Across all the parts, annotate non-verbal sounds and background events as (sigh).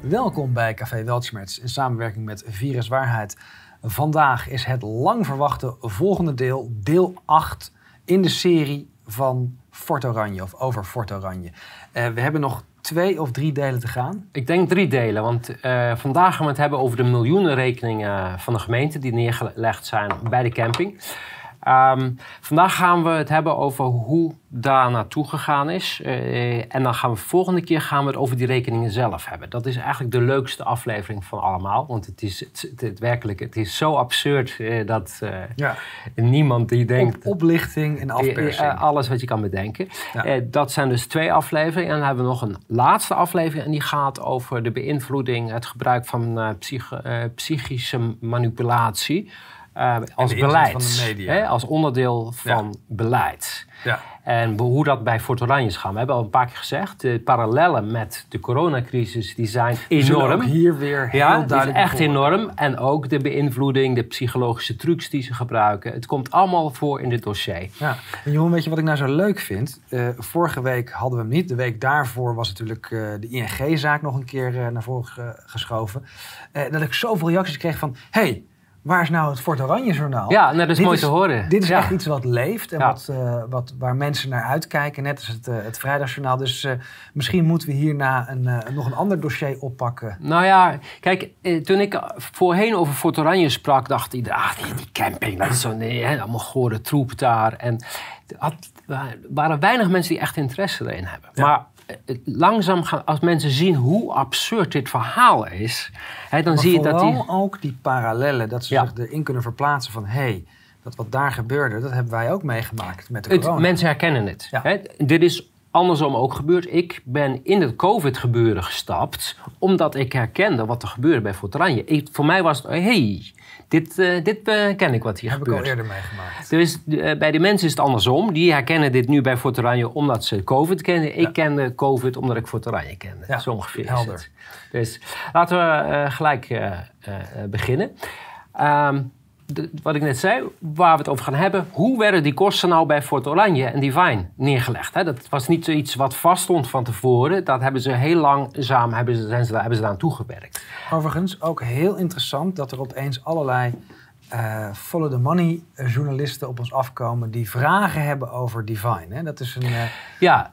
Welkom bij Café Weltschmerz in samenwerking met Virus Waarheid. Vandaag is het lang verwachte volgende deel, deel 8 in de serie van Fort Oranje of over Fort Oranje. Uh, we hebben nog twee of drie delen te gaan? Ik denk drie delen, want uh, vandaag gaan we het hebben over de miljoenenrekeningen van de gemeente die neergelegd zijn bij de camping. Um, vandaag gaan we het hebben over hoe daar naartoe gegaan is. Uh, en dan gaan we volgende keer gaan we het over die rekeningen zelf hebben. Dat is eigenlijk de leukste aflevering van allemaal. Want het is het, het, werkelijk, het is zo absurd uh, dat uh, ja. niemand die denkt... Op, oplichting en afpersing. alles wat je kan bedenken. Ja. dat zijn dus twee afleveringen. En dan hebben we nog een laatste aflevering. En die gaat over de beïnvloeding, het gebruik van psych, psychische manipulatie... Uh, als beleid. Hè, als onderdeel van beleid. Ja. En hoe dat bij Fort Oranje gaan. We hebben al een paar keer gezegd, de parallellen met de coronacrisis die zijn enorm. hier weer heel ja, duidelijk. is echt enorm. En ook de beïnvloeding, de psychologische trucs die ze gebruiken. Het komt allemaal voor in dit dossier. Ja. En Jeroen, weet je wat ik nou zo leuk vind? Uh, vorige week hadden we hem niet. De week daarvoor was natuurlijk uh, de ING-zaak nog een keer uh, naar voren geschoven. dat ik zoveel reacties kreeg van... Hey, waar is nou het Fort Oranje journaal? Ja, nou, dat is mooi te horen. Dit is echt iets wat leeft en wat, uh, wat, waar mensen naar uitkijken, net als het, uh, het Vrijdagsjournaal. Dus uh, misschien moeten we hierna een, nog een ander dossier oppakken. Nou ja, kijk, toen ik voorheen over Fort Oranje sprak, dacht ik, ah, die, die camping, dat is zo, nee, hè, allemaal gore troep daar. En er waren weinig mensen die echt interesse erin hebben. Ja. Maar langzaam gaan, als mensen zien hoe absurd dit verhaal is, hè, dan zie je dat die. ook die parallellen, dat ze zich erin kunnen verplaatsen van hé. Hey, dat wat daar gebeurde, dat hebben wij ook meegemaakt met de corona. Het, mensen herkennen het. Hè? Dit is andersom ook gebeurd. Ik ben in het COVID-gebeuren gestapt, omdat ik herkende wat er gebeurde bij Fortranje. Voor mij was het, hey, dit, uh, dit uh, ken ik wat hier Heb gebeurt. Heb ik al eerder meegemaakt. Dus bij de mensen is het andersom. Die herkennen dit nu bij Fort Oranje omdat ze COVID kennen. Ik kende COVID omdat ik Fort Oranje kende. Ja. Zo ongeveer Helder. Dus laten we gelijk beginnen. Um, wat ik net zei, waar we het over gaan hebben. Hoe werden die kosten nou bij Fort Oranje en Divine neergelegd? Hè? Dat was niet zoiets wat vaststond van tevoren. Dat hebben ze heel langzaam hebben ze, zijn ze, hebben ze daaraan toegewerkt. Overigens ook heel interessant dat er opeens allerlei uh, follow the money eh, journalisten op ons afkomen die vragen hebben over Divine. Hè? Dat is een. Uh... Ja,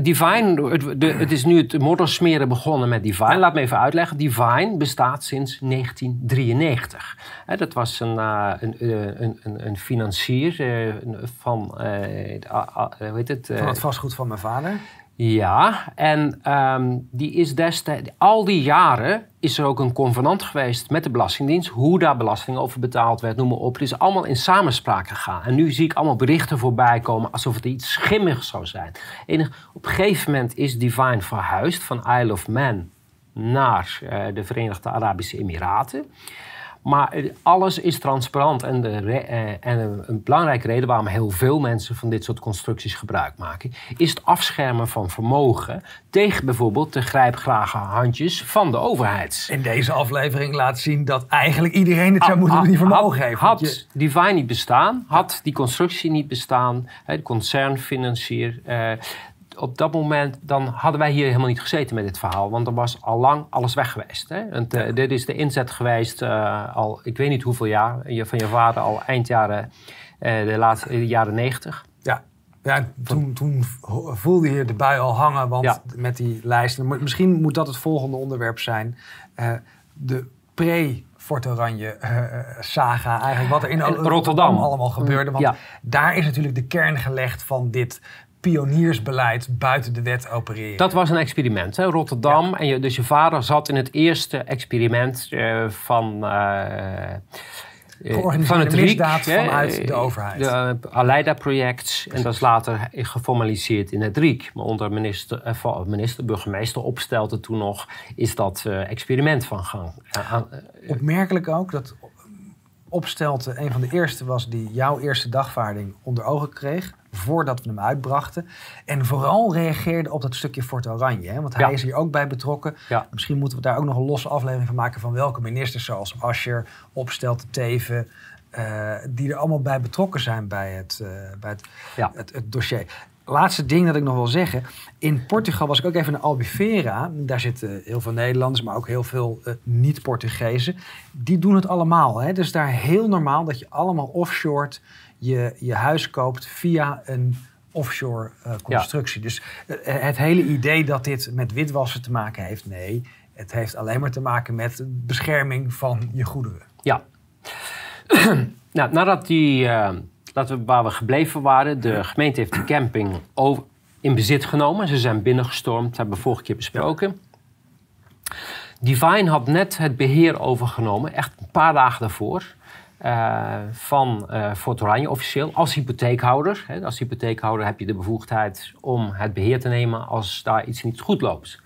Divine, het, de, het, is nu het moddersmeren begonnen met Divine. Laat me even uitleggen. Divine bestaat sinds 1993. Hè, dat was een, uh, een, een, een, een, financier van. hoe heet het? van het vastgoed van mijn vader. Ja, en um, die is destijds, al die jaren is er ook een convenant geweest met de Belastingdienst. Hoe daar belasting over betaald werd, noem maar op. Het is allemaal in samenspraak gegaan. En nu zie ik allemaal berichten voorbij komen alsof het iets schimmigs zou zijn. Op een gegeven moment is Divine verhuisd van Isle of Man naar uh, de Verenigde Arabische Emiraten. Maar alles is transparant. En, de eh, en een, belangrijke reden waarom heel veel mensen van dit soort constructies gebruik maken, is het afschermen van vermogen tegen bijvoorbeeld de grijpgrage handjes van de overheid. In deze aflevering laat zien dat eigenlijk iedereen het zou moeten die vermogen heeft. Had je... Divine niet bestaan, had die constructie niet bestaan, de concernfinancier. Op dat moment, dan hadden wij hier helemaal niet gezeten met dit verhaal. Want er was al lang alles weg geweest. Hè? En uh, dit is de inzet geweest uh, al, ik weet niet hoeveel jaar, van je vader al eind jaren, uh, de laatste jaren negentig. Ja, ja toen, toen voelde je de bui al hangen, want ja. met die lijsten. Misschien moet dat het volgende onderwerp zijn. de pre Fort Oranje saga, eigenlijk wat er in Rotterdam, Rotterdam allemaal gebeurde. Want ja. daar is natuurlijk de kern gelegd van dit pioniersbeleid buiten de wet opereren. Dat was een experiment, hè? Rotterdam. En je, dus je vader zat in het eerste experiment uh, van... Uh, van het misdaad vanuit de overheid. De uh, Aleida-project. En dat is later geformaliseerd in het RIEK. Maar onder minister, minister burgemeester Opstelte toen nog... is dat experiment van gang. Opmerkelijk ook dat Opstelte een van de eerste was... die jouw eerste dagvaarding onder ogen kreeg voordat we hem uitbrachten. En vooral reageerde op dat stukje Fort Oranje. Hè? Want hij is hier ook bij betrokken. Misschien moeten we daar ook nog een losse aflevering van maken van welke ministers zoals Ascher, Opstelten, Teven... Uh, die er allemaal bij betrokken zijn bij het, uh, bij het, ja. het, het, dossier. laatste ding dat ik nog wil zeggen. In Portugal was ik ook even in Albufeira. Daar zitten heel veel Nederlanders, maar ook heel veel uh, niet-Portugezen. Die doen het allemaal. Hè? Dus daar heel normaal dat je allemaal offshore je, je huis koopt via een offshore uh, constructie. Dus uh, het hele idee dat dit met witwassen te maken heeft, nee. Het heeft alleen maar te maken met bescherming van je goederen. Ja. (clears throat) nou, nadat die, uh, dat we, waar we gebleven waren, de gemeente heeft de camping over, in bezit genomen. Ze zijn binnengestormd, dat hebben we vorige keer besproken. Divine had net het beheer overgenomen, echt een paar dagen daarvoor. Uh, van uh, Fort Oranje officieel als hypotheekhouder. Hè, als hypotheekhouder heb je de bevoegdheid om het beheer te nemen als daar iets niet goed loopt.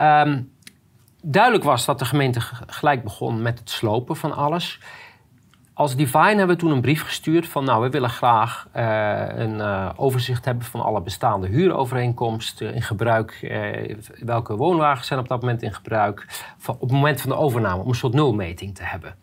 Um, duidelijk was dat de gemeente gelijk begon met het slopen van alles. Als Divine hebben we toen een brief gestuurd van nou, we willen graag uh, een overzicht hebben van alle bestaande huurovereenkomsten in gebruik. Welke woonwagens zijn op dat moment in gebruik. Van, op het moment van de overname, om een soort nulmeting te hebben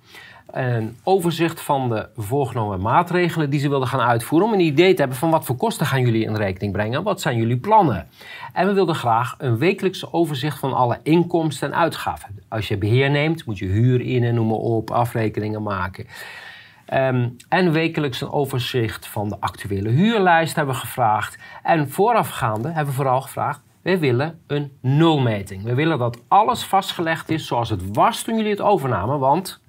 een overzicht van de voorgenomen maatregelen die ze wilden gaan uitvoeren. Om een idee te hebben van wat voor kosten gaan jullie in rekening brengen. Wat zijn jullie plannen? En we wilden graag een wekelijkse overzicht van alle inkomsten en uitgaven. Als je beheer neemt, moet je huur in en noem maar op, afrekeningen maken. Um, en wekelijks een overzicht van de actuele huurlijst hebben we gevraagd. En voorafgaande hebben we vooral gevraagd, wij willen een nulmeting. We willen dat alles vastgelegd is zoals het was toen jullie het overnamen. Want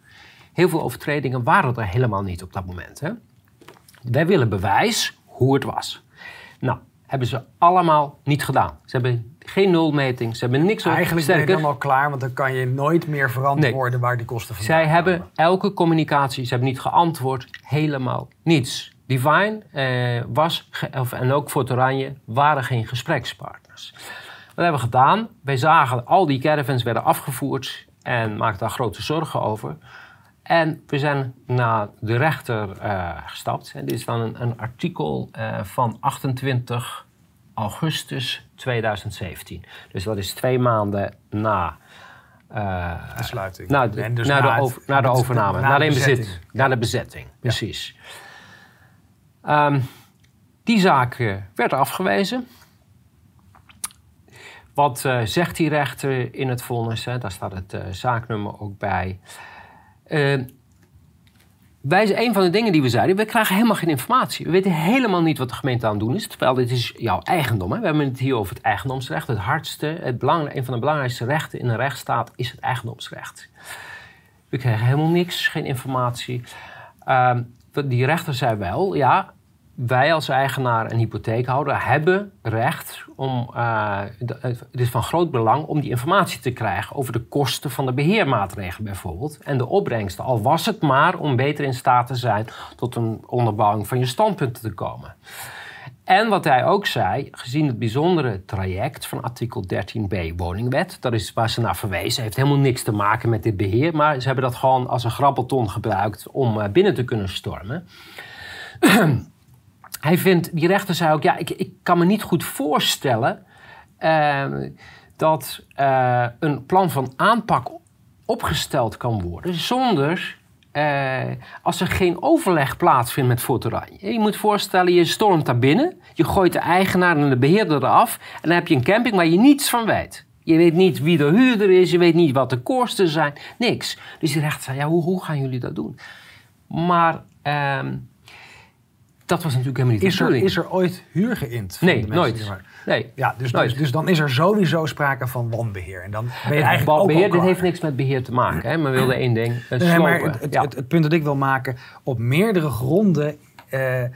Heel veel overtredingen waren er helemaal niet op dat moment. Hè? Wij willen bewijs hoe het was. Nou, hebben ze allemaal niet gedaan. Ze hebben geen nulmeting, ze hebben niks Eigenlijk ben je dan al klaar, want dan kan je nooit meer verantwoorden waar die kosten vandaan Zij hebben elke communicatie, ze hebben niet geantwoord, helemaal niets. Divine eh, was, of, en ook Fort Oranje, waren geen gesprekspartners. Wat hebben we gedaan? Wij zagen al die caravans werden afgevoerd en maakten daar grote zorgen over. En we zijn naar de rechter uh, gestapt. En dit is dan een, een artikel uh, van 28 augustus 2017. Dus dat is twee maanden na. Uh, de sluiting. Na de, dus na, de, over, na de overname, na, de, ja. na de bezetting, precies. Ja. Um, die zaak werd afgewezen. Wat zegt die rechter in het vonnis? Daar staat het zaaknummer ook bij. Uh, wij, een van de dingen die we zeiden, we krijgen helemaal geen informatie. We weten helemaal niet wat de gemeente aan het doen is. Terwijl dit is jouw eigendom. Hè? We hebben het hier over het eigendomsrecht. Het hardste, het een van de belangrijkste rechten in een rechtsstaat is het eigendomsrecht. We krijgen helemaal niks, geen informatie. Uh, die rechter zei wel, ja, wij als eigenaar en hypotheekhouder hebben recht om, uh, het is van groot belang om die informatie te krijgen over de kosten van de beheermaatregelen bijvoorbeeld en de opbrengsten. Al was het maar om beter in staat te zijn tot een onderbouwing van je standpunten te komen. En wat hij ook zei, gezien het bijzondere traject van artikel 13b woningwet, dat is waar ze naar verwezen, heeft helemaal niks te maken met dit beheer, maar ze hebben dat gewoon als een grabbelton gebruikt om uh, binnen te kunnen stormen. (clears throat) hij vindt, die rechter zei ook, ja, ik, ik kan me niet goed voorstellen uh, dat uh, een plan van aanpak opgesteld kan worden zonder uh, als er geen overleg plaatsvindt met Fort Oranje. Je moet voorstellen, je stormt daar binnen, je gooit de eigenaar en de beheerder eraf en dan heb je een camping waar je niets van weet. Je weet niet wie de huurder is, je weet niet wat de kosten zijn, niks. Dus die rechter zei, ja, hoe, hoe gaan jullie dat doen? Maar... Uh, dat was natuurlijk helemaal niet is er, is er ooit huur geïnd? Nee, nooit. Nee, ja, dus, dus, dus, dan is er sowieso sprake van wanbeheer. En dan ben je eigenlijk ook beheer, Dit heeft niks met beheer te maken. Hè? Maar wilde één ding, een nee, maar het, het, het, het, punt dat ik wil maken, op meerdere gronden uh, uh,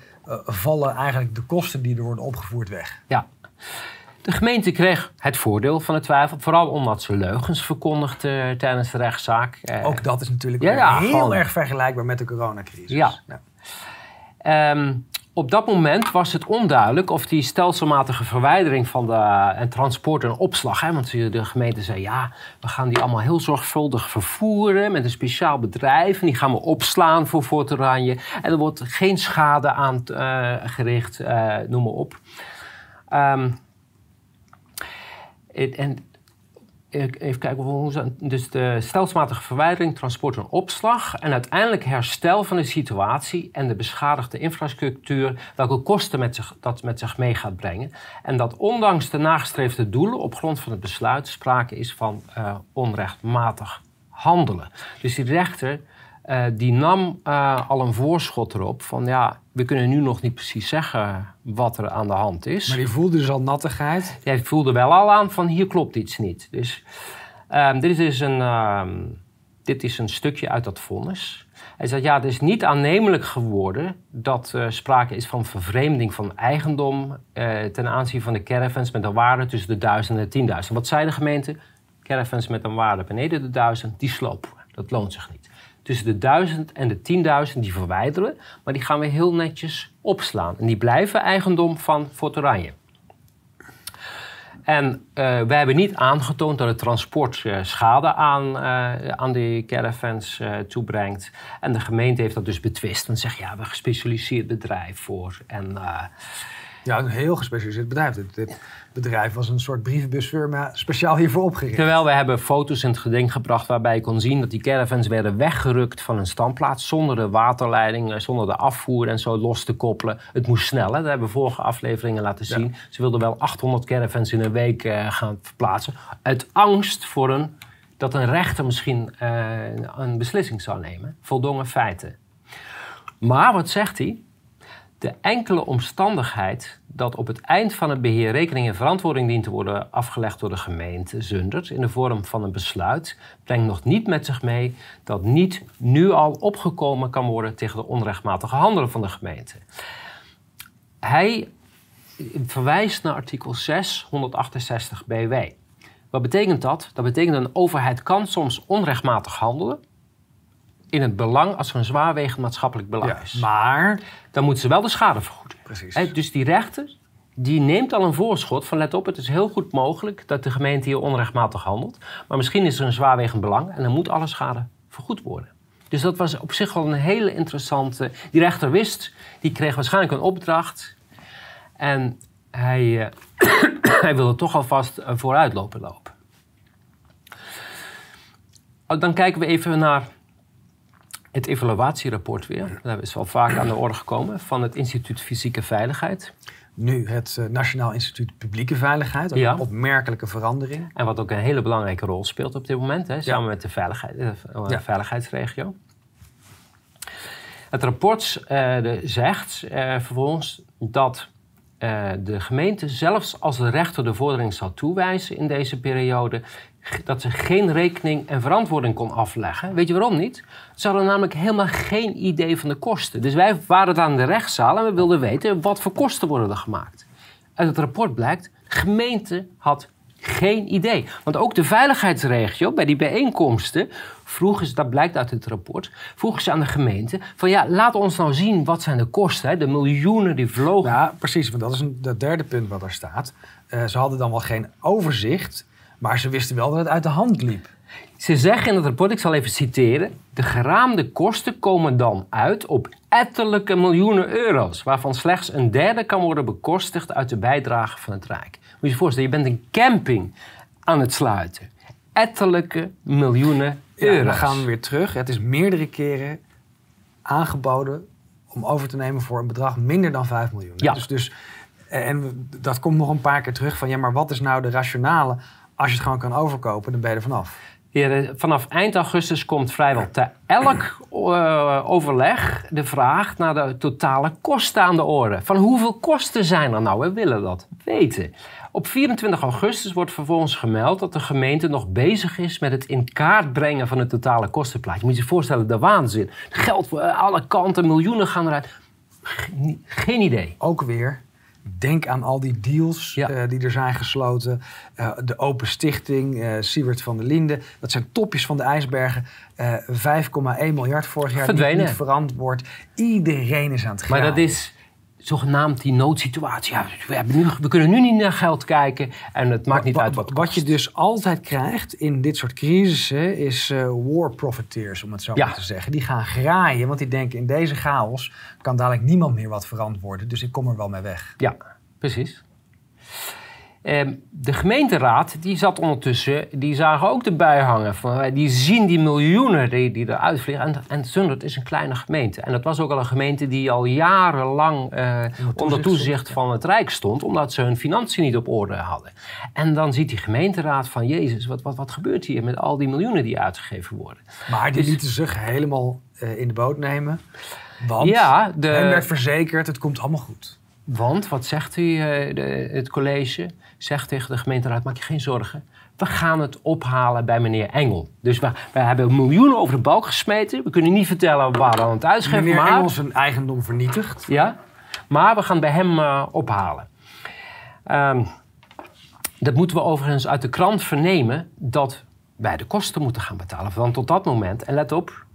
vallen eigenlijk de kosten die er worden opgevoerd weg. Ja. De gemeente kreeg het voordeel van de twijfel, vooral omdat ze leugens verkondigde tijdens de rechtszaak. Ook dat is natuurlijk ja, ja, heel gewoon, erg vergelijkbaar met de coronacrisis. Ja. ja. Um, op dat moment was het onduidelijk of die stelselmatige verwijdering van de en transport en opslag. Hè, want de gemeente zei ja, we gaan die allemaal heel zorgvuldig vervoeren met een speciaal bedrijf. En die gaan we opslaan voor Fort Oranje. En er wordt geen schade aan uh, gericht, uh, noem maar op. Um, en even kijken Dus de stelselmatige verwijdering, transport en opslag. En uiteindelijk herstel van de situatie en de beschadigde infrastructuur. Welke kosten met zich, dat met zich mee gaat brengen. En dat ondanks de nagestreefde doelen op grond van het besluit sprake is van uh, onrechtmatig handelen. Dus die rechter uh, die nam uh, al een voorschot erop van ja, we kunnen nu nog niet precies zeggen wat er aan de hand is. Maar die voelde dus al nattigheid? Die voelde wel al aan van hier klopt iets niet. Dus um, dit, is een, um, dit is een stukje uit dat vonnis. Hij zei ja, het is niet aannemelijk geworden dat uh, sprake is van vervreemding van eigendom ten aanzien van de caravans met een waarde tussen de 1000 en de 10.000. Wat zei de gemeente? Caravans met een waarde beneden de 1000, die slopen. Dat loont zich niet tussen de 1000 en de 10.000 die verwijderen, maar die gaan we heel netjes opslaan. En die blijven eigendom van Fort Oranje. En uh, wij hebben niet aangetoond dat het transport uh, schade aan, uh, aan die caravans toebrengt. En de gemeente heeft dat dus betwist. En zegt ja, we hebben een gespecialiseerd bedrijf voor. En ja, een heel gespecialiseerd bedrijf. Dit, bedrijf was een soort brievenbusfirma speciaal hiervoor opgericht. Terwijl we hebben foto's in het geding gebracht waarbij je kon zien dat die caravans werden weggerukt van een standplaats zonder de waterleiding, eh, zonder de afvoer en zo los te koppelen. Het moest snel, dat hebben we vorige afleveringen laten zien. Ze wilden wel 800 caravans in een week uh, gaan verplaatsen. Uit angst voor een, dat een rechter misschien uh, een beslissing zou nemen. Voldongen feiten. Maar wat zegt hij? De enkele omstandigheid dat op het eind van het beheer rekening en verantwoording dient te worden afgelegd door de gemeente Zundert in de vorm van een besluit, brengt nog niet met zich mee dat niet nu al opgekomen kan worden tegen de onrechtmatige handelen van de gemeente. Hij verwijst naar artikel 6, 168 BW. Wat betekent dat? Dat betekent dat een overheid kan soms onrechtmatig handelen in het belang als er een zwaarwegend maatschappelijk belang ja, is. Maar dan moeten ze wel de schade vergoeden. Precies. dus die rechter die neemt al een voorschot van let op, het is heel goed mogelijk dat de gemeente hier onrechtmatig handelt. Maar misschien is er een zwaarwegend belang en dan moet alle schade vergoed worden. Dus dat was op zich wel een hele interessante. Die rechter wist, die kreeg waarschijnlijk een opdracht. En hij, uh, (coughs) hij wilde toch alvast uh, vooruit lopen lopen. Oh, dan kijken we even naar het evaluatierapport weer, dat is wel vaak aan de orde gekomen, van het Instituut Fysieke Veiligheid. Nu het uh, Nationaal Instituut Publieke Veiligheid, een opmerkelijke verandering. En wat ook een hele belangrijke rol speelt op dit moment, hè, samen met de veiligheid, uh, veiligheidsregio. Het rapport uh, zegt vervolgens dat de gemeente, zelfs als de rechter de vordering zou toewijzen in deze periode, dat ze geen rekening en verantwoording kon afleggen. Weet je waarom niet? Ze hadden namelijk helemaal geen idee van de kosten. Dus wij waren aan de rechtszaal en we wilden weten wat voor kosten worden er gemaakt. Uit het rapport blijkt, de gemeente had geen idee. Want ook de veiligheidsregio, bij die bijeenkomsten, vroegen ze, dat blijkt uit het rapport, vroegen ze aan de gemeente van ja, laat ons nou zien wat zijn de kosten, hè, de miljoenen die vlogen. Ja, precies, want dat is een, het derde punt wat er staat. Uh, ze hadden dan wel geen overzicht maar ze wisten wel dat het uit de hand liep. Ze zeggen in het rapport, ik zal even citeren: de geraamde kosten komen dan uit op ettelijke miljoenen euro's, waarvan slechts een derde kan worden bekostigd uit de bijdrage van het Rijk. Moet je je voorstellen, je bent een camping aan het sluiten. Ettelijke miljoenen euro's. Ja, dan gaan we weer terug. Het is meerdere keren aangeboden om over te nemen voor een bedrag minder dan 5 miljoen. Ja. Dus, dus, en dat komt nog een paar keer terug van ja, maar wat is nou de rationale als je het gewoon kan overkopen, dan ben je er vanaf. Ja, vanaf eind augustus komt vrijwel te elk uh, overleg de vraag naar de totale kosten aan de orde. Van hoeveel kosten zijn er nou? We willen dat weten. Op 24 augustus wordt vervolgens gemeld dat de gemeente nog bezig is met het in kaart brengen van het totale kostenplaatje. Je moet je voorstellen, de waanzin. Geld voor alle kanten, miljoenen gaan eruit. Geen idee. Ook weer Denk aan al die deals eh, die er zijn gesloten. Uh, de Open Stichting, uh, Siewert van der Linden. Dat zijn topjes van de ijsbergen. 5,1 miljard vorig jaar Verdwenen. niet verantwoord. Iedereen is aan het gaan. Maar dat is zogenaamd die noodsituatie. Ja, we, hebben nu, we kunnen nu niet naar geld kijken en het maakt niet uit wat Wat je dus altijd krijgt in dit soort crisissen is uh, war profiteers, om het zo maar te zeggen. Die gaan graaien, want die denken in deze chaos kan dadelijk niemand meer wat verantwoorden. Dus ik kom er wel mee weg. Ja, precies. Ehm, de gemeenteraad die zat ondertussen, die zagen ook de bui hangen. Van, eh, die zien die miljoenen die, die eruit vliegen. En, en Zundert is een kleine gemeente. En dat was ook al een gemeente die al jarenlang uh, onder toezicht van het Rijk stond, omdat ze hun financiën niet op orde hadden. En dan ziet die gemeenteraad van Jezus, wat, wat, wat gebeurt hier met al die miljoenen die uitgegeven worden? Maar die dus, lieten zich helemaal uh, in de boot nemen. Want ja, de, hen werd verzekerd, het komt allemaal goed. Want, wat zegt u, de, het college? Zegt tegen de gemeenteraad: maak je geen zorgen. We gaan het ophalen bij meneer Engel. Dus we, we hebben miljoenen over de balk gesmeten. We kunnen niet vertellen waar we aan het uitgeven. Meneer maar, Engel zijn eigendom vernietigd. Ja, maar we gaan bij hem uh, ophalen. Um, dat moeten we overigens uit de krant vernemen dat wij de kosten moeten gaan betalen. Want tot dat moment, en let op,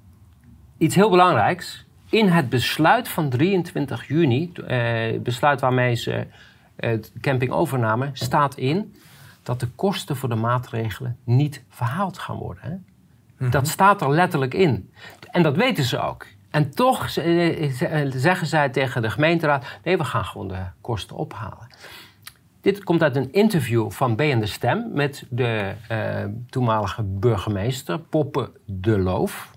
iets heel belangrijks. In het besluit van 23 juni, eh, besluit waarmee ze het campingovername staat in dat de kosten voor de maatregelen niet verhaald gaan worden. Hè? Mhm. Dat staat er letterlijk in. En dat weten ze ook. En toch zeggen zij tegen de gemeenteraad: nee, we gaan gewoon de kosten ophalen. Dit komt uit een interview van B en de Stem met de uh, toenmalige burgemeester Poppe de Loof.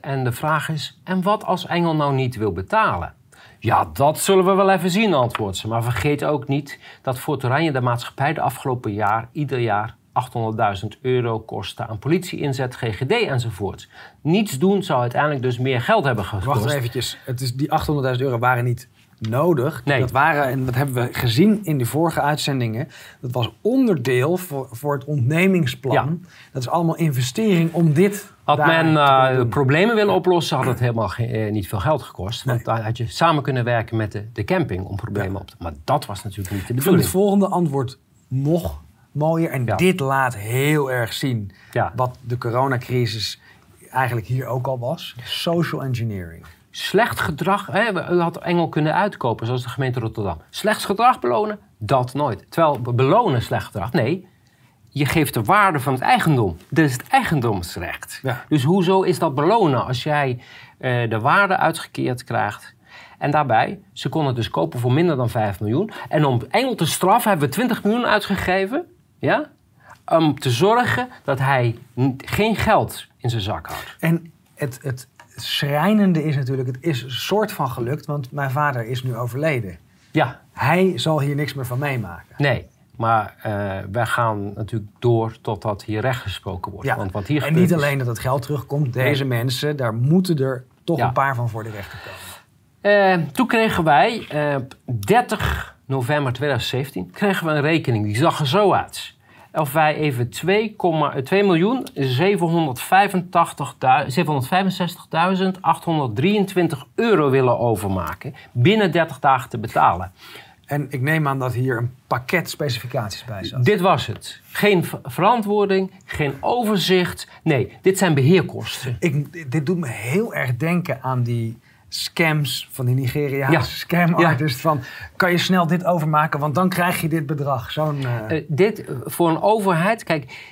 En de vraag is: en wat als Engel nou niet wil betalen? Ja, dat zullen we wel even zien, antwoordt ze. Maar vergeet ook niet dat Fort Oranje de maatschappij de afgelopen jaar ieder jaar 800.000 euro kostte aan politie-inzet, GGD enzovoort. Niets doen zou uiteindelijk dus meer geld hebben gekost. Wacht eventjes, het is, die 800.000 euro waren niet nodig. Nee. Dat waren, en dat hebben we gezien in de vorige uitzendingen, dat was onderdeel voor, voor het ontnemingsplan. Dat is allemaal investering om dit had men uh, problemen willen oplossen, had het helemaal uh, niet veel geld gekost. Want daar had je samen kunnen werken met de, de camping om problemen op te Maar dat was natuurlijk niet de bedoeling. Ik vind het volgende antwoord nog mooier. En dit laat heel erg zien wat de coronacrisis eigenlijk hier ook al was. Social engineering. Slecht gedrag, hè, u had Engel kunnen uitkopen, zoals de gemeente Rotterdam. Slecht gedrag belonen, dat nooit. Terwijl belonen slecht gedrag, nee, je geeft de waarde van het eigendom. Dat is het eigendomsrecht. Ja. Dus hoezo is dat belonen als jij uh, de waarde uitgekeerd krijgt? En daarbij, ze konden dus kopen voor minder dan 5 miljoen. En om Engel te straffen hebben we 20 miljoen uitgegeven. Ja? Om te zorgen dat hij geen geld in zijn zak houdt. En het, het schrijnende is natuurlijk, het is een soort van gelukt, want mijn vader is nu overleden. Ja. Hij zal hier niks meer van meemaken. Nee. Maar uh, wij gaan natuurlijk door totdat hier recht gesproken wordt. Ja, Want wat hier en niet alleen dat het geld terugkomt. Deze mensen, daar moeten er toch een paar van voor de rechter komen. Uh, toen kregen wij, uh, 30 november 2017, kregen we een rekening. Die zag er zo uit. Of wij even 2, 2 miljoen 765.823 euro willen overmaken. Binnen 30 dagen te betalen. En ik neem aan dat hier een pakket specificaties bij zat. Dit was het. Geen verantwoording, geen overzicht. Nee, dit zijn beheerkosten. Ik, dit doet me heel erg denken aan die scams van die Nigeriaanse ja. scam artist. Van, kan je snel dit overmaken, want dan krijg je dit bedrag. Zo'n, uh... dit voor een overheid... Kijk,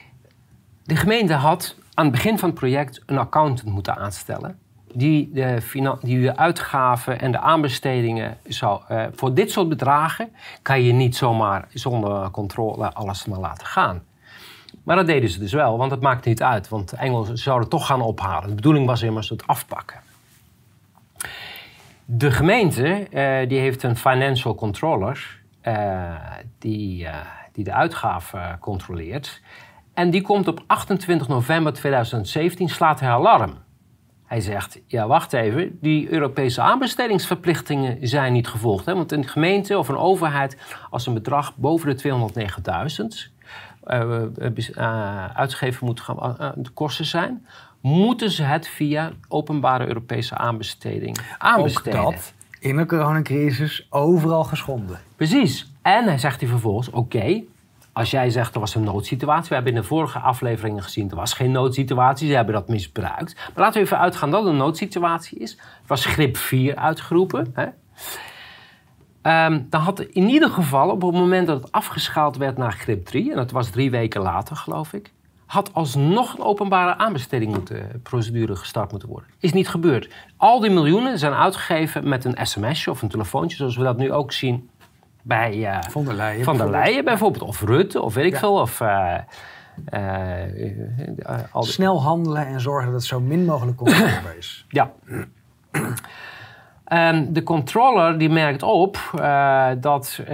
de gemeente had aan het begin van het project een accountant moeten aanstellen die de, die de uitgaven en de aanbestedingen zou, uh, voor dit soort bedragen kan je niet zomaar zonder controle alles maar laten gaan. Maar dat deden ze dus wel, want het maakt niet uit, want de Engelsen zouden toch gaan ophalen. De bedoeling was immers het afpakken. De gemeente uh, die heeft een financial controller uh, die, die de uitgaven controleert. En die komt op 28 november 2017, slaat hij alarm. Hij zegt, ja wacht even, die Europese aanbestedingsverplichtingen zijn niet gevolgd. Hè? Want een gemeente of een overheid, als een bedrag boven de 209.000 uh, uh, uitgegeven moet gaan, uh, de kosten zijn, moeten ze het via openbare Europese aanbesteding aanbesteden. Ook dat in de coronacrisis overal geschonden. Precies. En hij zegt hij vervolgens, oké, als jij zegt er was een noodsituatie, we hebben in de vorige afleveringen gezien, er was geen noodsituatie, ze hebben dat misbruikt. Maar laten we even uitgaan dat het een noodsituatie is. Er was grip 4 uitgeroepen. Hè? Um, dan had in ieder geval op het moment dat het afgeschaald werd naar grip 3, en dat was drie weken later geloof ik, had alsnog een openbare aanbesteding moeten, procedure gestart moeten worden. Is niet gebeurd. Al die miljoenen zijn uitgegeven met een sms'je of een telefoontje, zoals we dat nu ook zien bij uh, Van der Leyen, van der Leyen bijvoorbeeld. Of Rutte, of weet ik veel. Of, uh, Snel handelen en zorgen dat het zo min mogelijk controleerbaar is. Ja. (clears throat) (clears throat) Um, de controller die merkt op uh, dat uh,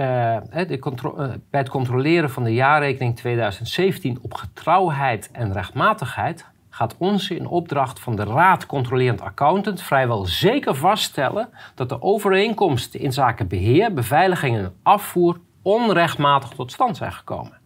de uh, bij het controleren van de jaarrekening 2017 op getrouwheid en rechtmatigheid gaat onze in opdracht van de Raad Controlerend Accountant vrijwel zeker vaststellen dat de overeenkomsten in zaken beheer, beveiliging en afvoer onrechtmatig tot stand zijn gekomen.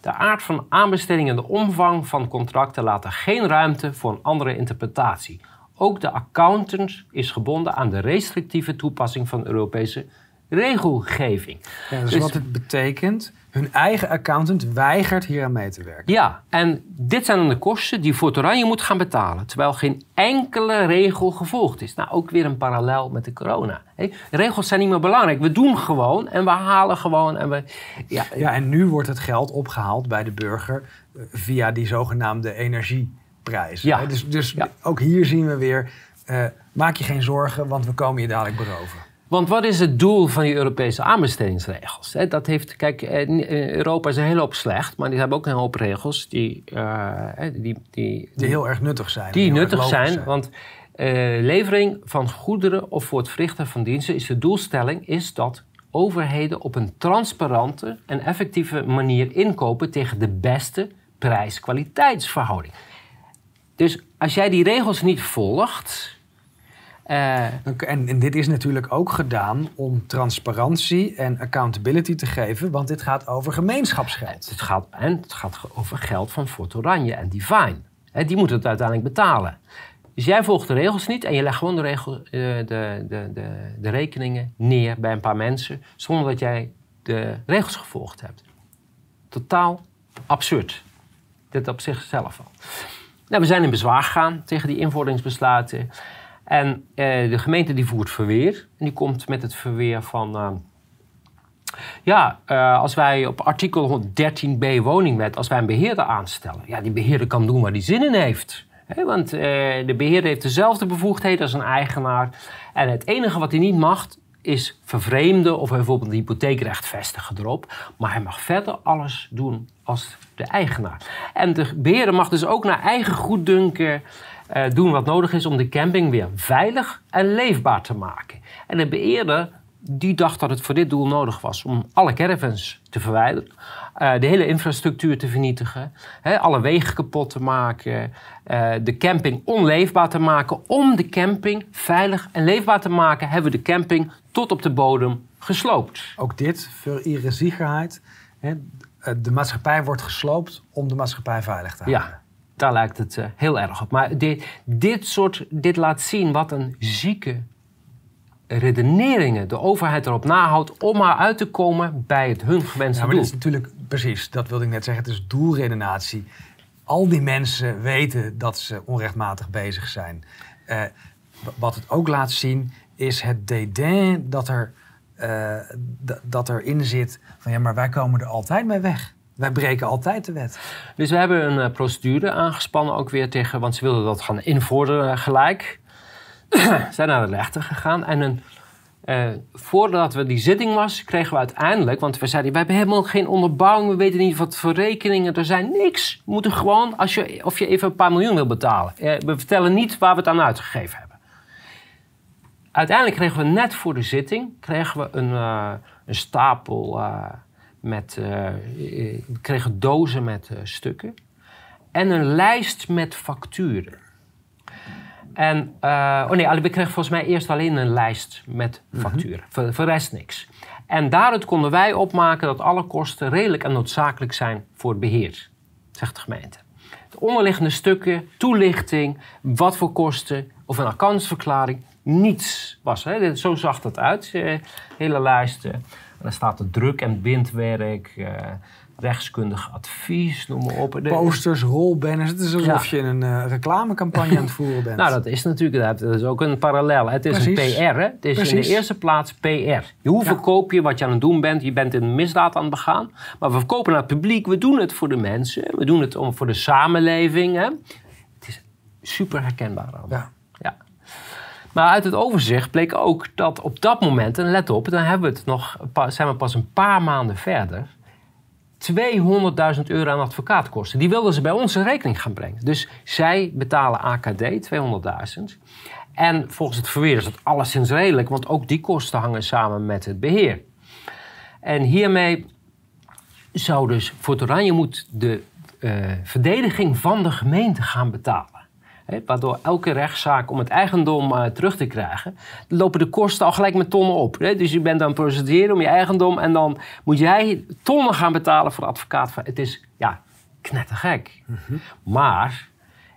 De aard van aanbesteding en de omvang van contracten laten geen ruimte voor een andere interpretatie. Ook de accountant is gebonden aan de restrictieve toepassing van Europese regelgeving. Ja, dus, dus, wat het betekent, hun eigen accountant weigert hier aan mee te werken. Ja, en dit zijn dan de kosten die Fort Oranje moet gaan betalen, terwijl geen enkele regel gevolgd is. Nou, ook weer een parallel met de corona. Regels zijn niet meer belangrijk. We doen gewoon en we halen gewoon. En we, ja, ja, en nu wordt het geld opgehaald bij de burger eh, via die zogenaamde Ja. Dus, dus ook hier zien we weer, uh, maak je geen zorgen, want we komen je dadelijk beroven. Want wat is het doel van die Europese aanbestedingsregels? Dat heeft, kijk, eh, Europa is een hele hoop slecht, maar die hebben ook een hoop regels die, uh, die, die, die, heel erg nuttig zijn. Die nuttig zijn, want uh, levering van goederen of voor het verrichten van diensten is de doelstelling is dat overheden op een transparante en effectieve manier inkopen tegen de beste prijs-kwaliteitsverhouding. Dus als jij die regels niet volgt, uh, en, en, dit is natuurlijk ook gedaan om transparantie en accountability te geven, want dit gaat over gemeenschapsgeld. Het gaat, en het gaat over geld van Fort Oranje en Divine. He, die moeten het uiteindelijk betalen. Dus jij volgt de regels niet en je legt gewoon de, regel, uh, de, de, de, de rekeningen neer bij een paar mensen zonder dat jij de regels gevolgd hebt. Totaal absurd. Dit op zichzelf al. Nou, we zijn in bezwaar gegaan tegen die invorderingsbesluiten. En eh, de gemeente die voert verweer. En die komt met het verweer van... Uh, ja, uh, als wij op artikel 13b woningwet... als wij een beheerder aanstellen... ja, die beheerder kan doen waar hij zin in heeft. He, want de beheerder heeft dezelfde bevoegdheden als een eigenaar. En het enige wat hij niet mag is vervreemden of bijvoorbeeld een hypotheekrecht vestigen erop. Maar hij mag verder alles doen als de eigenaar. En de beheerder mag dus ook naar eigen goeddunken uh, doen wat nodig is om de camping weer veilig en leefbaar te maken. En de beheerder die dacht dat het voor dit doel nodig was om alle caravans te verwijderen, uh, de hele infrastructuur te vernietigen, alle wegen kapot te maken, uh, de camping onleefbaar te maken. Om de camping veilig en leefbaar te maken, hebben we de camping tot op de bodem gesloopt. Ook dit, voor iedere zekerheid, de maatschappij wordt gesloopt om de maatschappij veilig te houden. Ja. Daar lijkt het uh, heel erg op. Maar dit, dit, soort, dit laat zien wat een zieke redeneringen de overheid erop nahoudt om maar uit te komen bij het hun gewenste ja, maar doel. Dat is natuurlijk precies, dat wilde ik net zeggen. Het is doelredenatie. Al die mensen weten dat ze onrechtmatig bezig zijn. Uh, wat het ook laat zien is het dédain dat er, uh, dat erin zit van ja, maar wij komen er altijd mee weg. Wij breken altijd de wet. Dus we hebben een uh, procedure aangespannen ook weer tegen, want ze wilden dat gaan invorderen gelijk. (clears throat) zijn naar de rechter gegaan en een, voordat we die zitting was, kregen we uiteindelijk, want we zeiden, we hebben helemaal geen onderbouwing, we weten niet wat voor rekeningen, er zijn niks. We moeten gewoon, als je, of je even een paar miljoen wil betalen. We vertellen niet waar we het aan uitgegeven hebben. Uiteindelijk kregen we net voor de zitting, kregen we een, uh, een stapel met, uh, we kregen dozen met stukken en een lijst met facturen. En, oh nee, we kregen volgens mij eerst alleen een lijst met mhm. facturen. Mm -hmm. voor, de rest niks. En daaruit konden wij opmaken dat alle kosten redelijk en noodzakelijk zijn voor het beheer, zegt de gemeente. De onderliggende stukken, toelichting, wat voor kosten of een accountsverklaring, niets was. Hè. Zo zag dat uit, de hele lijst. En dan staat er druk- en bindwerk, uh, rechtskundig advies, noem maar op. Posters, rolbanners. Het is alsof je een uh, reclamecampagne aan het voeren bent. (laughs) Nou, dat is natuurlijk dat is ook een parallel. Het is een PR. Hè? Het is in de eerste plaats PR. Hoe verkoop je wat je aan het doen bent? Je bent een misdaad aan het begaan. Maar we verkopen naar het publiek. We doen het voor de mensen. We doen het om, voor de samenleving. Hè? Het is super herkenbaar allemaal. Ja. Maar uit het overzicht bleek ook dat op dat moment, en let op, dan hebben we het nog, zijn we pas een paar maanden verder. 200.000 euro aan advocaatkosten. Die wilden ze bij ons in rekening gaan brengen. Dus zij betalen AKD 200.000. En volgens het verweer is dat alleszins redelijk, want ook die kosten hangen samen met het beheer. En hiermee zou dus Fort Oranje moet de uh, verdediging van de gemeente gaan betalen. Waardoor elke rechtszaak om het eigendom uh, terug te krijgen, lopen de kosten al gelijk met tonnen op. Dus je bent dan procederen om je eigendom en dan moet jij tonnen gaan betalen voor de advocaat. Het is ja, knettergek. Mm Maar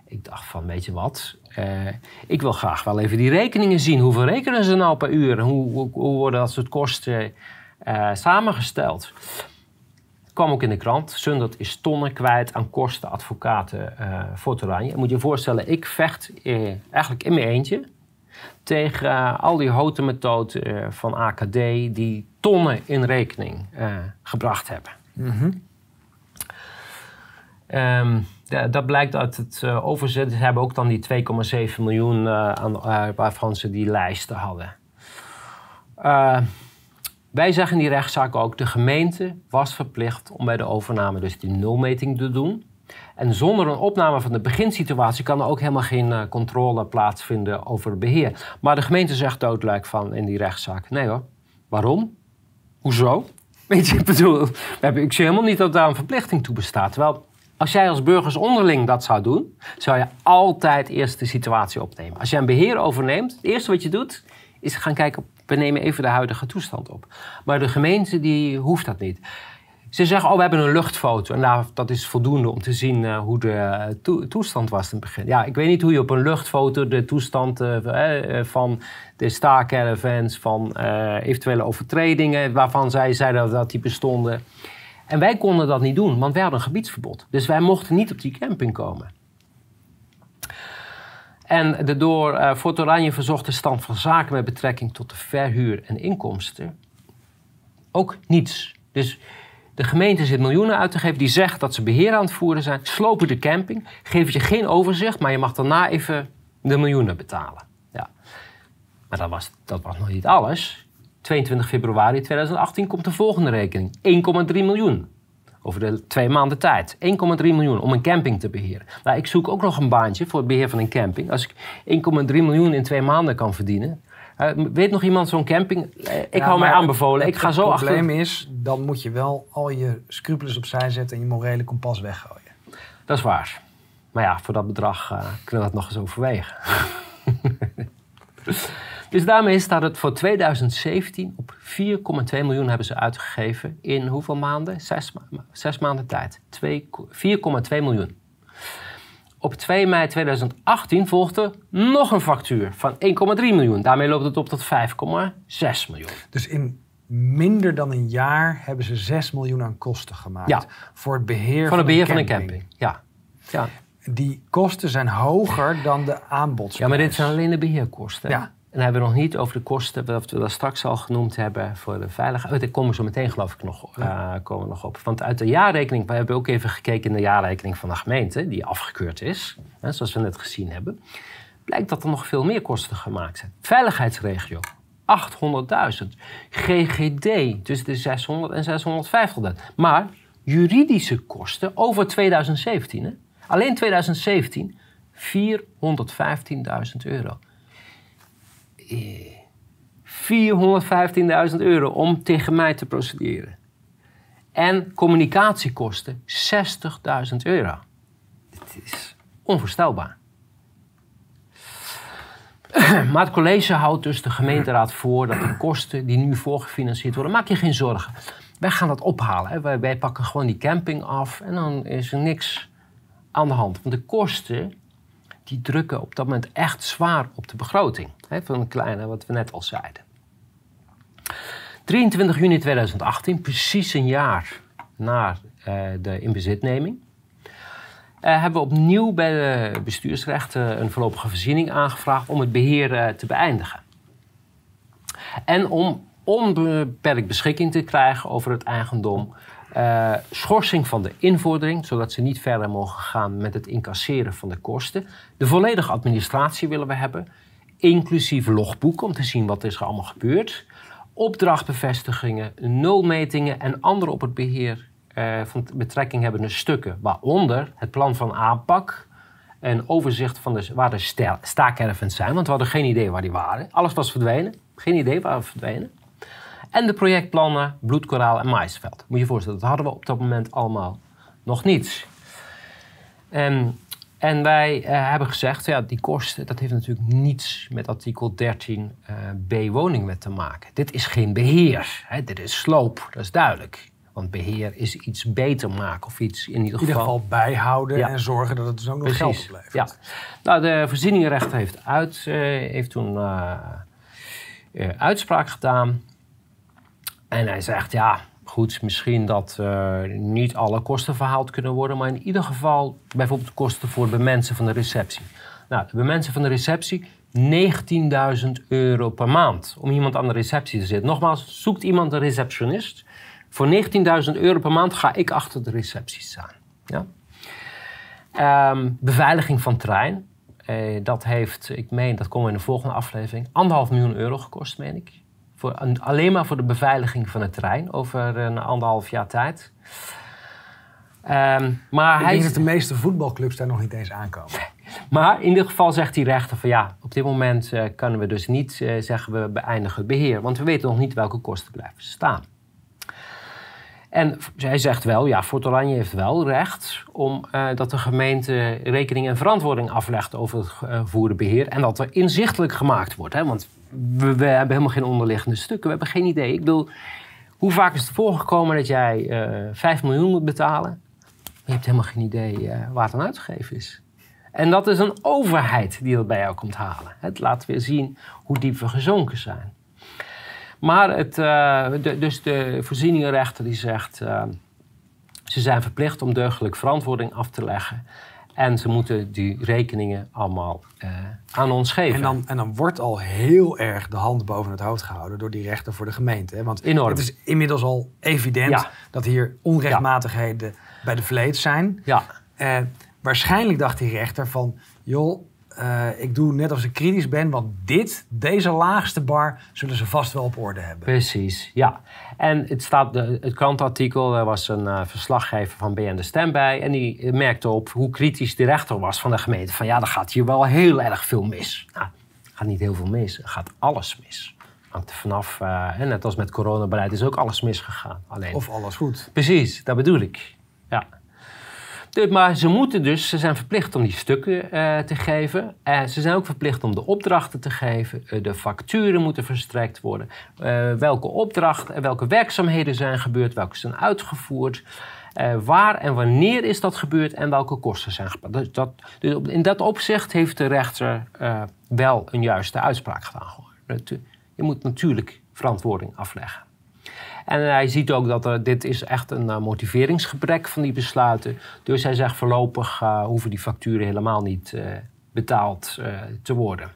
ik dacht van, weet je wat, uh, ik wil graag wel even die rekeningen zien. Hoeveel rekenen ze nou per uur? Hoe, hoe, hoe worden dat soort kosten samengesteld? Kwam ook in de krant. Sundert is tonnen kwijt aan kosten advocaten uh, voor Oranje. Moet je je voorstellen, ik vecht eh, eigenlijk in mijn eentje tegen uh, al die houten methoden van AKD die tonnen in rekening gebracht hebben. Mm um, dat blijkt uit het overzet. Ze hebben ook dan die 2,7 miljoen aan, waarvan ze die lijsten hadden. Wij zeggen in die rechtszaak ook, de gemeente was verplicht om bij de overname dus die nulmeting te doen. En zonder een opname van de beginsituatie kan er ook helemaal geen uh, controle plaatsvinden over beheer. Maar de gemeente zegt doodlijk van in die rechtszaak, nee hoor, waarom? Hoezo? (laughs) Weet je, ik bedoel, ik zie helemaal niet dat daar een verplichting toe bestaat. Terwijl als jij als burgers onderling dat zou doen, zou je altijd eerst de situatie opnemen. Als jij een beheer overneemt, het eerste wat je doet, is gaan kijken we nemen even de huidige toestand op. Maar de gemeente die hoeft dat niet. Ze zeggen, oh, we hebben een luchtfoto. En dat is voldoende om te zien uh, hoe de uh, toestand was in het begin. Ja, ik weet niet hoe je op een luchtfoto de toestand uh, van de staakcaravans... van eventuele overtredingen waarvan zij zeiden dat die bestonden. En wij konden dat niet doen, want wij hadden een gebiedsverbod. Dus wij mochten niet op die camping komen. En de door uh, Fort Oranje verzochte stand van zaken met betrekking tot de verhuur en inkomsten ook niets. Dus de gemeente zit miljoenen uit te geven, die zegt dat ze beheer aan het voeren zijn, slopen de camping, geven je geen overzicht, maar je mag daarna even de miljoenen betalen. Ja. Maar dat was, dat was nog niet alles. 22 februari 2018 komt de volgende rekening: 1,3 miljoen over de twee maanden tijd. 1,3 miljoen om een camping te beheren. Nou, ik zoek ook nog een baantje voor het beheer van een camping. Als ik 1,3 miljoen in twee maanden kan verdienen. Uh, weet nog iemand zo'n camping? Uh, ik hou mij aanbevolen. ik ga zo achter. Het probleem is, dan moet je wel al je scrupules opzij zetten en je morele kompas weggooien. Dat is waar. Maar ja, voor dat bedrag uh, kunnen we dat nog eens overwegen. (laughs) Dus daarmee staat het voor 2017 op 4,2 miljoen hebben ze uitgegeven in hoeveel maanden? Zes, zes maanden tijd. 4,2 miljoen. Op 2 mei 2018 volgde nog een factuur van 1,3 miljoen. Daarmee loopt het op tot 5,6 miljoen. Dus in minder dan een jaar hebben ze 6 miljoen aan kosten gemaakt. Ja. Voor het beheer van, het beheer van een camping. Ja. ja. Die kosten zijn hoger dan de aanbodsprijs. Ja, maar dit zijn alleen de beheerkosten. Ja. En dan hebben we nog niet over de kosten, wat we dat straks al genoemd hebben voor de veiligheid. Oh, daar komen we zo meteen geloof ik nog, uh, komen nog op. Want uit de jaarrekening, we hebben ook even gekeken in de jaarrekening van de gemeente, die afgekeurd is, hè, zoals we net gezien hebben, blijkt dat er nog veel meer kosten gemaakt zijn. Veiligheidsregio, 800.000. GGD, tussen de 600 en 650.000. Maar juridische kosten over 2017, hè? alleen 2017, 415.000 euro. 415.000 euro om tegen mij te procederen. En communicatiekosten 60.000 euro. Het is onvoorstelbaar. (clears throat) Maar het college houdt dus de gemeenteraad voor dat de kosten die nu voorgefinancierd worden, maak je geen zorgen. Wij gaan dat ophalen. Wij, wij pakken gewoon die camping af en dan is er niks aan de hand. Want de kosten die drukken op dat moment echt zwaar op de begroting. Hè, van een kleine, wat we net al zeiden. 23 juni 2018, precies een jaar na uh, de inbezitneming, uh, hebben we opnieuw bij de bestuursrechten een voorlopige voorziening aangevraagd om het beheer uh, te beëindigen. En om onbeperkt beschikking te krijgen over het eigendom uh, schorsing van de invordering, zodat ze niet verder mogen gaan met het incasseren van de kosten. De volledige administratie willen we hebben. inclusief logboek om te zien wat is er allemaal gebeurd. Opdrachtbevestigingen, nulmetingen en andere op het beheer uh, van betrekking hebbende stukken. Waaronder het plan van aanpak, een overzicht van de, waar de staakervens zijn. Want we hadden geen idee waar die waren. Alles was verdwenen. Geen idee waar we verdwenen. En de projectplannen, bloedkoraal en maisveld. Moet je je voorstellen, dat hadden we op dat moment allemaal nog niet. En, en wij uh, hebben gezegd, ja, die kosten, dat heeft natuurlijk niets met artikel 13 uh, B woningwet te maken. Dit is geen beheer, hè, dit is sloop, dat is duidelijk. Want beheer is iets beter maken of iets in ieder geval... In ieder geval bijhouden en zorgen dat het dus ook nog geld oplevert. Ja. Nou, de voorzieningenrechter heeft, uit, uh, heeft toen uitspraak gedaan. En hij zegt, ja, goed, misschien dat niet alle kosten verhaald kunnen worden... maar in ieder geval bijvoorbeeld kosten voor de mensen van de receptie. Nou, de mensen van de receptie 19.000 euro per maand om iemand aan de receptie te zitten. Nogmaals, zoekt iemand een receptionist... Voor 19.000 euro per maand ga ik achter de recepties staan. Ja? Ehm, beveiliging van trein. Eh, dat heeft, ik meen, dat komen we in de volgende aflevering, anderhalf miljoen euro gekost, meen ik. Voor, alleen maar voor de beveiliging van de trein over een anderhalf jaar tijd. Um, maar ik hij denk dat de meeste voetbalclubs daar nog niet eens aankomen. Maar in ieder geval zegt die rechter van ja, op dit moment uh, kunnen we dus niet uh, zeggen we beëindigen het beheer. Want we weten nog niet welke kosten blijven staan. En zij zegt wel, ja, Fort Oranje heeft wel recht om uh, dat de gemeente rekening en verantwoording aflegt over het uh, voerdenbeheer. En dat er inzichtelijk gemaakt wordt. Hè? Want we, hebben helemaal geen onderliggende stukken. We hebben geen idee. Ik bedoel, hoe vaak is het voorgekomen dat jij uh, eh, 5 miljoen moet betalen? je hebt helemaal geen idee waar het aan uitgegeven is. En dat is een overheid die dat bij jou komt halen. Het laat weer zien hoe diep we gezonken zijn. Maar het, uh, de, dus de voorzieningenrechter die zegt... Ze zijn verplicht om deugdelijk verantwoording af te leggen. En ze moeten die rekeningen allemaal uh, aan ons geven. En dan, en dan wordt al heel erg de hand boven het hoofd gehouden door die rechter voor de gemeente. Hè? Want Enorm. het is inmiddels al evident ja. dat hier onrechtmatigheden ja. bij de vleet zijn. Ja. waarschijnlijk dacht die rechter van, joh, uh, ik doe net als ik kritisch ben, want dit, deze laagste bar, zullen ze vast wel op orde hebben. Precies, ja. En het, staat, het krantartikel, er was een uh, verslaggever van BN De Stem bij. En die merkte op hoe kritisch de rechter was van de gemeente. Van ja, dan gaat hier wel heel erg veel mis. Nou, gaat niet heel veel mis, er gaat alles mis. Hangt er vanaf, uh, net als met coronabeleid is ook alles misgegaan. Alleen, of alles goed. Precies, dat bedoel ik. Ja. Maar ze moeten dus, ze zijn verplicht om die stukken uh, te geven. En ze zijn ook verplicht om de opdrachten te geven. De facturen moeten verstrekt worden. Welke opdrachten en welke werkzaamheden zijn gebeurd, welke zijn uitgevoerd. waar en wanneer is dat gebeurd en welke kosten zijn gebeurd. Dus dat, dus in dat opzicht heeft de rechter wel een juiste uitspraak gedaan. Je moet natuurlijk verantwoording afleggen. En hij ziet ook dat er, dit is echt een uh, motiveringsgebrek van die besluiten. Dus hij zegt voorlopig uh, hoeven die facturen helemaal niet uh, betaald te worden.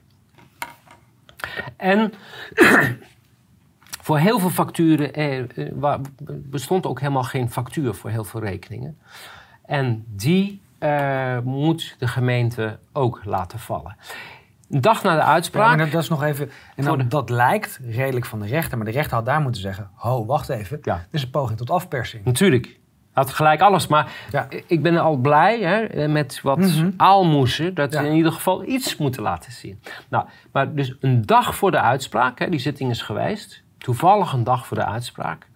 En (clears throat) voor heel veel facturen eh, bestond ook helemaal geen factuur voor heel veel rekeningen. En die moet de gemeente ook laten vallen. Een dag na de uitspraak. Ja, dat, is nog even. En dan, dat lijkt redelijk van de rechter, maar de rechter had daar moeten zeggen: Ho, wacht even. Ja. Dit is een poging tot afpersing. Natuurlijk. Had gelijk alles. Maar ja. ik ben al blij hè, met wat mm aalmoezen. Dat we in ieder geval iets moeten laten zien. Nou, maar dus een dag voor de uitspraak, hè, die zitting is geweest. Toevallig een dag voor de uitspraak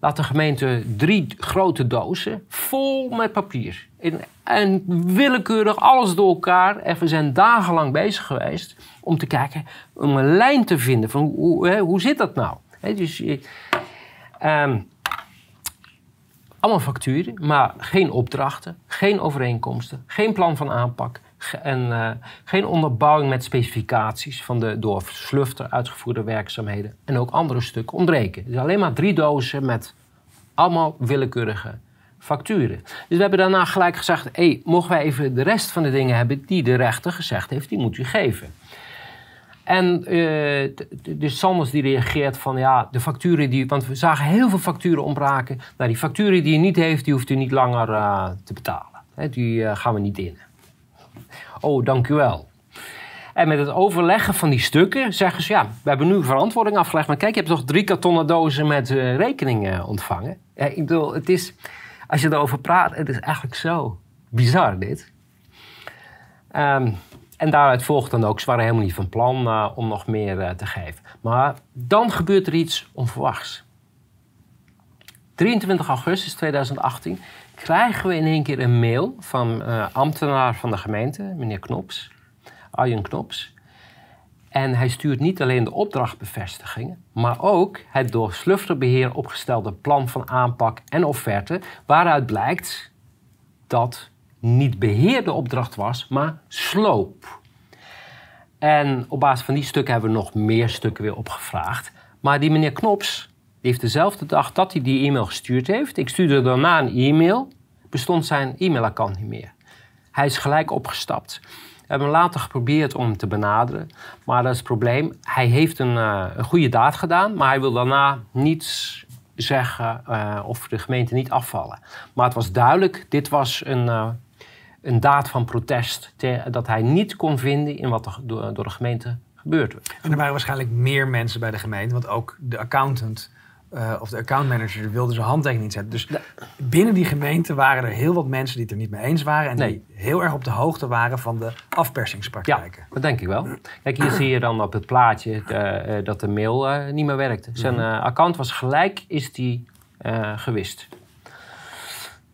laat de gemeente drie grote dozen vol met papier. En, willekeurig alles door elkaar. En we zijn dagenlang bezig geweest om te kijken, om een lijn te vinden van hoe, hoe zit dat nou? Dus, um, allemaal facturen, maar geen opdrachten, geen overeenkomsten, geen plan van aanpak. En uh, geen onderbouwing met specificaties van de door Slufter uitgevoerde werkzaamheden. En ook andere stukken ontbreken. Dus alleen maar drie dozen met allemaal willekeurige facturen. Dus we hebben daarna gelijk gezegd: hé, hey, mogen wij even de rest van de dingen hebben die de rechter gezegd heeft, die moet u geven. En uh, dus Sanders die reageert van ja, de facturen die. Want we zagen heel veel facturen ontbraken. Nou, die facturen die u niet heeft, die hoeft u niet langer uh, te betalen. die gaan we niet in. Oh, dank u wel. En met het overleggen van die stukken zeggen ze... ja, we hebben nu verantwoording afgelegd... maar kijk, je hebt toch drie kartonnen dozen met uh, rekeningen ontvangen? Ja, ik bedoel, het is... Als je erover praat, het is eigenlijk zo bizar dit. Um, en daaruit volgt dan ook, ze waren helemaal niet van plan uh, om nog meer te geven. Maar dan gebeurt er iets onverwachts. 23 augustus 2018 krijgen we in één keer een mail van uh, ambtenaar van de gemeente, meneer Knops, Arjen Knops. En hij stuurt niet alleen de opdrachtbevestigingen, maar ook het door Slufterbeheer opgestelde plan van aanpak en offerte, waaruit blijkt dat niet beheerde opdracht was, maar sloop. En op basis van die stukken hebben we nog meer stukken weer opgevraagd. Maar die meneer Knops heeft dezelfde dag dat hij die e-mail gestuurd heeft. Ik stuurde daarna een e-mail. Bestond zijn e-mailaccount niet meer. Hij is gelijk opgestapt. We hebben later geprobeerd om hem te benaderen. Maar dat is het probleem. Hij heeft een, uh, een goede daad gedaan. Maar hij wil daarna niets zeggen uh, of de gemeente niet afvallen. Maar het was duidelijk, dit was een, uh, een daad van protest. Te, dat hij niet kon vinden in wat er door, door de gemeente gebeurd werd. En er waren waarschijnlijk meer mensen bij de gemeente. Want ook de accountant uh, of de accountmanager wilde zijn handtekening zetten. Dus binnen die gemeente waren er heel wat mensen die het er niet mee eens waren. En die heel erg op de hoogte waren van de afpersingspraktijken. Ja, dat denk ik wel. Kijk, hier zie je dan op het plaatje uh, dat de mail uh, niet meer werkte. Zijn mhm. account was gelijk, is die gewist.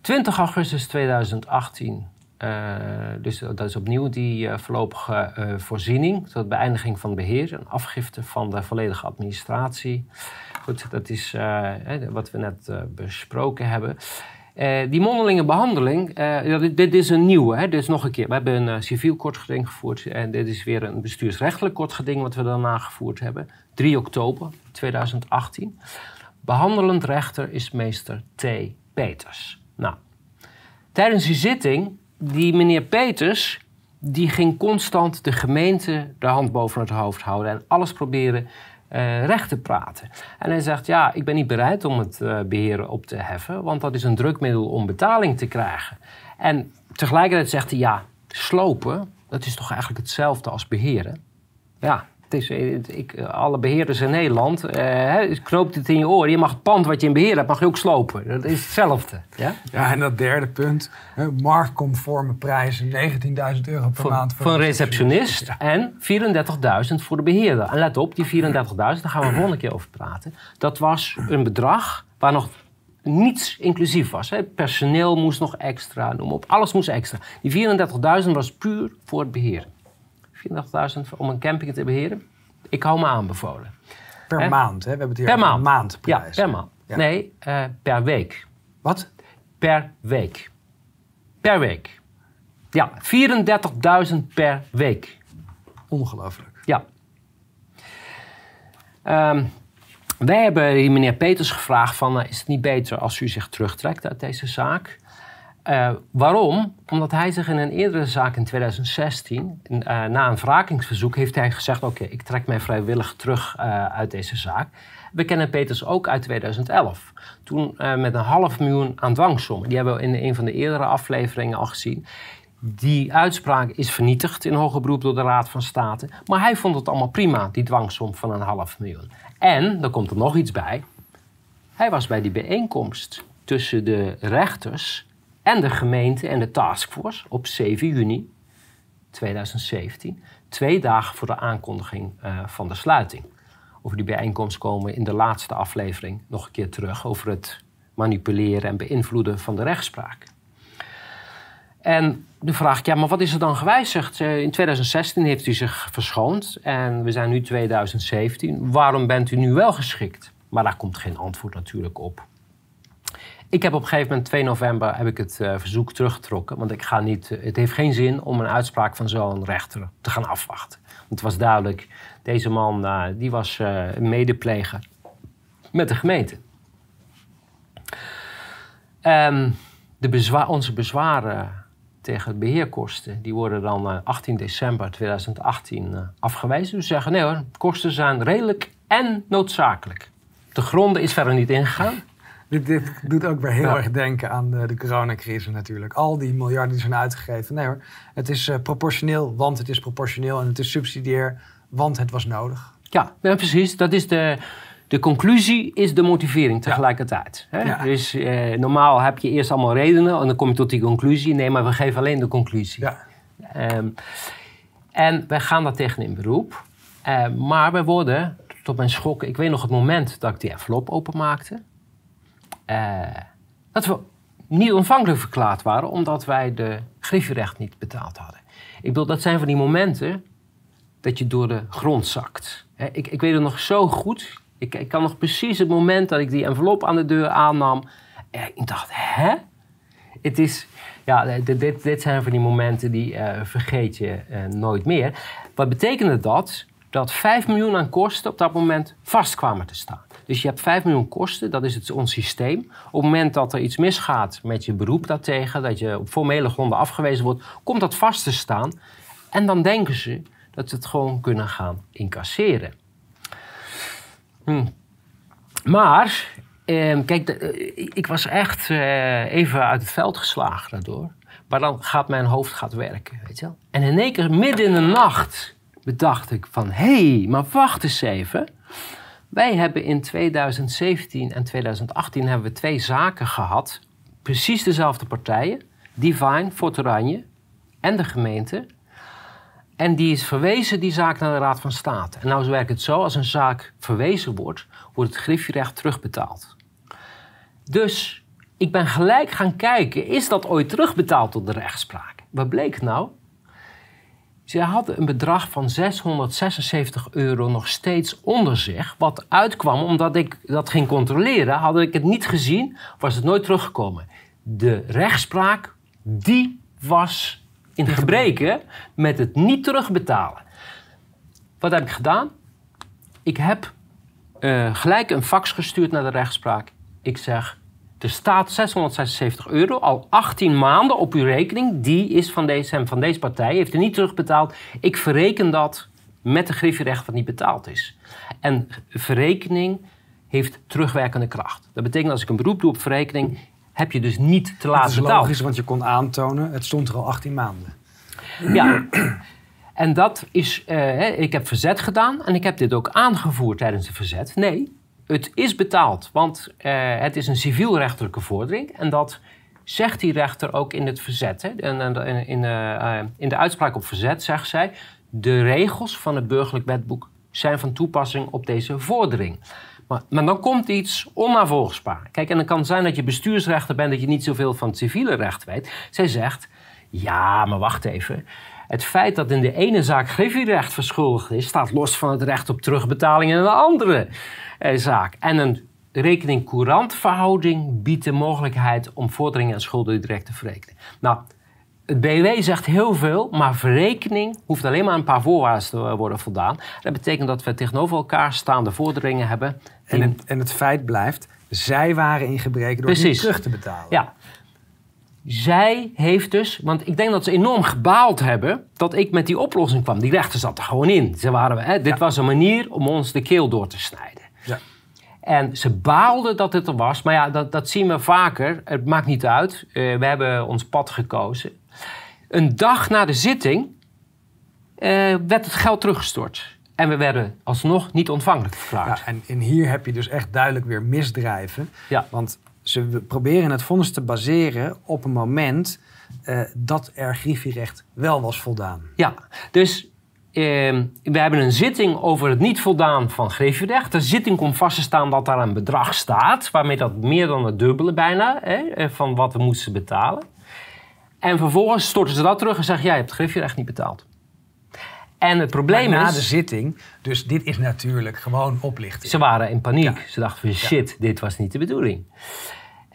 20 augustus 2018 uh, dus dat is opnieuw die voorlopige voorziening tot beëindiging van beheer en afgifte van de volledige administratie. Goed, dat is wat we net besproken hebben. die mondelinge behandeling, dit, dit, is een nieuwe. Hè? Dit is nog een keer. We hebben een civiel kortgeding gevoerd en dit is weer een bestuursrechtelijk kortgeding wat we daarna gevoerd hebben. 3 oktober 2018. Behandelend rechter is meester T. Peters. Nou, tijdens die zitting die meneer Peters, die ging constant de gemeente de hand boven het hoofd houden en alles proberen uh, recht te praten. En hij zegt, ja, ik ben niet bereid om het beheren op te heffen, want dat is een drukmiddel om betaling te krijgen. En tegelijkertijd zegt hij, ja, slopen, dat is toch eigenlijk hetzelfde als beheren? Ja, is, ik, alle beheerders in Nederland, eh, knoopt het in je oren. Je mag het pand wat je in beheer hebt, mag je ook slopen. Dat is hetzelfde. Ja, ja en dat derde punt, marktconforme prijzen, 19.000 euro per maand. Voor, een receptionist en 34.000 voor de beheerder. En let op, die 34.000, daar gaan we een volgende keer over praten. Dat was een bedrag waar nog niets inclusief was. Hè. Personeel moest nog extra, noem op. Alles moest extra. Die 34.000 was puur voor het beheer. 34.000 om een camping te beheren. Ik hou me aanbevolen. Per maand, hè? We hebben het hier per maand. maandprijs. Ja, per maand. Nee, uh, per week. Wat? Per week. Per week. Ja, 34.000 per week. Ongelooflijk. Ja. Um, wij hebben meneer Peters gevraagd van... Uh, is het niet beter als u zich terugtrekt uit deze zaak? Uh, waarom? Omdat hij zich in een eerdere zaak in 2016, uh, na een wrakingsverzoek, heeft hij gezegd: Oké, ik trek mij vrijwillig terug uh, uit deze zaak. We kennen Peters ook uit 2011. Toen met een half miljoen aan dwangsommen. Die hebben we in een van de eerdere afleveringen al gezien. Die uitspraak is vernietigd in hoger beroep door de Raad van State. Maar hij vond het allemaal prima, die dwangsom van een half miljoen. En, er komt er nog iets bij. Hij was bij die bijeenkomst tussen de rechters en de gemeente en de taskforce op 7 juni 2017, twee dagen voor de aankondiging uh, van de sluiting. Over die bijeenkomst komen in de laatste aflevering nog een keer terug over het manipuleren en beïnvloeden van de rechtspraak. En de vraag, ja, maar wat is er dan gewijzigd? Eh, in 2016 heeft u zich verschoond en we zijn nu 2017. Waarom bent u nu wel geschikt? Maar daar komt geen antwoord natuurlijk op. Ik heb op een gegeven moment, 2 november, heb ik het uh, verzoek teruggetrokken. Want ik ga niet, uh, het heeft geen zin om een uitspraak van zo'n rechter te gaan afwachten. Want het was duidelijk, deze man uh, die was een medepleger met de gemeente. Um, de onze bezwaren tegen het beheerkosten, die worden dan 18 december 2018 afgewezen. Dus zeggen, nee hoor, kosten zijn redelijk en noodzakelijk. De gronden is verder niet ingegaan. Dit, dit, doet ook weer heel erg denken aan de, de, coronacrisis natuurlijk. Al die miljarden die zijn uitgegeven. Nee hoor, het is uh, proportioneel, want het is proportioneel. En het is subsidiair, want het was nodig. Ja, ja precies. Dat is de, de conclusie is de motivering tegelijkertijd. Hè? Ja. Dus eh, normaal heb je eerst allemaal redenen en dan kom je tot die conclusie. Nee, maar we geven alleen de conclusie. Ja. Um, en wij gaan daar tegen in beroep. Uh, maar we worden, tot mijn schok, ik weet nog het moment dat ik die envelop openmaakte. Uh, dat we niet ontvankelijk verklaard waren omdat wij de griffierecht niet betaald hadden. Ik bedoel, dat zijn van die momenten dat je door de grond zakt. ik, ik weet het nog zo goed. Ik, ik, kan nog precies het moment dat ik die envelop aan de deur aannam. ik dacht, hè? Het is, ja, dit, dit zijn van die momenten die vergeet je nooit meer. Wat betekende dat? Dat 5 miljoen aan kosten op dat moment vast kwamen te staan. Dus je hebt 5 miljoen kosten, dat is het, ons systeem. Op het moment dat er iets misgaat met je beroep daartegen, dat je op formele gronden afgewezen wordt, komt dat vast te staan. En dan denken ze dat ze het gewoon kunnen gaan incasseren. Hm. Maar, eh, kijk, ik was echt eh, even uit het veld geslagen daardoor. Maar dan gaat mijn hoofd gaat werken, weet je wel. En in één keer, midden in de nacht, bedacht ik van... hé, hey, maar wacht eens even. Wij hebben in 2017 en 2018 hebben we twee zaken gehad. Precies dezelfde partijen. Divine, Fort Oranje en de gemeente. En die is verwezen, die zaak, naar de Raad van State. En nou werkt het zo, als een zaak verwezen wordt, wordt het griffierecht terugbetaald. Dus ik ben gelijk gaan kijken, is dat ooit terugbetaald tot de rechtspraak? Wat bleek nou? Ze hadden een bedrag van 676 euro nog steeds onder zich. Wat uitkwam omdat ik dat ging controleren. Had ik het niet gezien, was het nooit teruggekomen. De rechtspraak, die was in gebreken met het niet terugbetalen. Wat heb ik gedaan? Ik heb uh, gelijk een fax gestuurd naar de rechtspraak. Ik zeg, er staat 676 euro, al 18 maanden op uw rekening. Die is van deze, van deze partij, heeft u niet terugbetaald. Ik verreken dat met de griffierecht wat niet betaald is. En verrekening heeft terugwerkende kracht. Dat betekent als ik een beroep doe op verrekening, heb je dus niet te laat betaald. Dat is logisch, want je kon aantonen, het stond er al 18 maanden. Ja, en dat is, uh, ik heb verzet gedaan en ik heb dit ook aangevoerd tijdens de verzet. Nee, het is betaald, want uh, het is een civielrechtelijke vordering. En dat zegt die rechter ook in het verzet. Hè. In, in, in, uh, in de uitspraak op verzet zegt zij... de regels van het burgerlijk wetboek zijn van toepassing op deze vordering. Maar, maar, dan komt iets onnavolgbaar. Kijk, en het kan zijn dat je bestuursrechter bent... dat je niet zoveel van het civiele recht weet. Zij zegt, ja, maar wacht even... Het feit dat in de ene zaak griffierecht verschuldigd is, staat los van het recht op terugbetaling in een andere eh, zaak. En een rekening-courant verhouding biedt de mogelijkheid om vorderingen en schulden direct te verrekenen. Nou, het BW zegt heel veel, maar verrekening hoeft alleen maar een paar voorwaarden te worden voldaan. Dat betekent dat we tegenover elkaar staande vorderingen hebben. En, het, en het feit blijft, zij waren in gebreken door niet terug te betalen. Ja, zij heeft dus, want ik denk dat ze enorm gebaald hebben dat ik met die oplossing kwam. Die rechter zat er gewoon in. Ze waren, hè, dit was een manier om ons de keel door te snijden. En ze baalden dat het er was. Maar ja, dat, dat zien we vaker. Het maakt niet uit. Uh, we hebben ons pad gekozen. Een dag na de zitting uh, werd het geld teruggestort. En we werden alsnog niet ontvankelijk verklaard. Ja, en, en, hier heb je dus echt duidelijk weer misdrijven. Ja. Want ze proberen het vonnis te baseren op een moment uh, dat er griffierecht wel was voldaan. Ja, dus we hebben een zitting over het niet voldaan van griffierecht. De zitting komt vast te staan dat daar een bedrag staat, waarmee dat meer dan het dubbele bijna hè, eh, van wat we moesten betalen. En vervolgens storten ze dat terug en zeggen: Jij hebt griffierecht niet betaald. En het probleem maar na is... de zitting, dus dit is natuurlijk gewoon oplichting. Ze waren in paniek. Ze dachten van shit, dit was niet de bedoeling.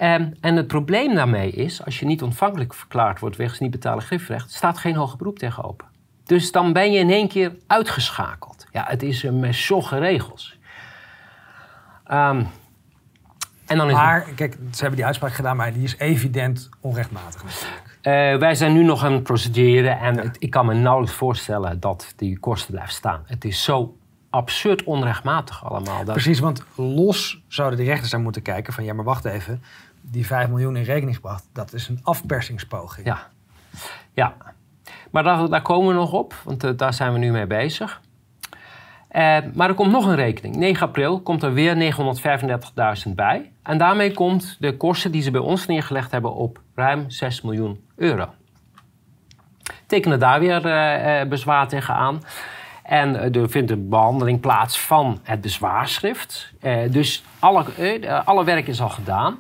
Um, en het probleem daarmee is, als je niet ontvankelijk verklaard wordt wegens niet betalen griffrecht, staat geen hoger beroep tegen open. Dus dan ben je in één keer uitgeschakeld. Ja, het is een met zogge regels. Um, en dan is maar, kijk, ze hebben die uitspraak gedaan, maar die is evident onrechtmatig. Uh, wij zijn nu nog aan het procederen en ik kan me nauwelijks voorstellen dat die kosten blijven staan. Het is zo absurd onrechtmatig allemaal. Precies, want los zouden de rechters aan moeten kijken van... ja, maar wacht even, die 5 miljoen in rekening gebracht... dat is een afpersingspoging. Ja, ja. Maar daar, komen we nog op, want uh, daar zijn we nu mee bezig. Uh, maar er komt nog een rekening. 9 april komt er weer 935.000 bij. En daarmee komt de kosten die ze bij ons neergelegd hebben op ruim 6 miljoen euro. Tekenen daar weer uh, bezwaar tegen aan. En er vindt een behandeling plaats van het bezwaarschrift. dus alle, alle werk is al gedaan.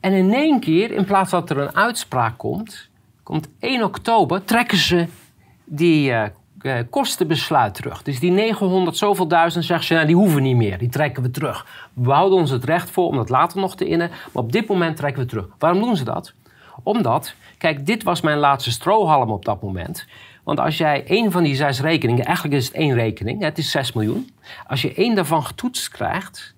En in één keer, in plaats dat er een uitspraak komt, komt 1 oktober, trekken ze die uh, kostenbesluit terug. Dus die 900 zoveel duizend zeggen ze, nou, die hoeven niet meer. Die trekken we terug. We houden ons het recht voor om dat later nog te innen. Maar op dit moment trekken we terug. Waarom doen ze dat? Omdat, kijk, dit was mijn laatste strohalm op dat moment. Want als jij één van die zes rekeningen, eigenlijk is het één rekening, het is 6 miljoen. Als je één daarvan getoetst krijgt,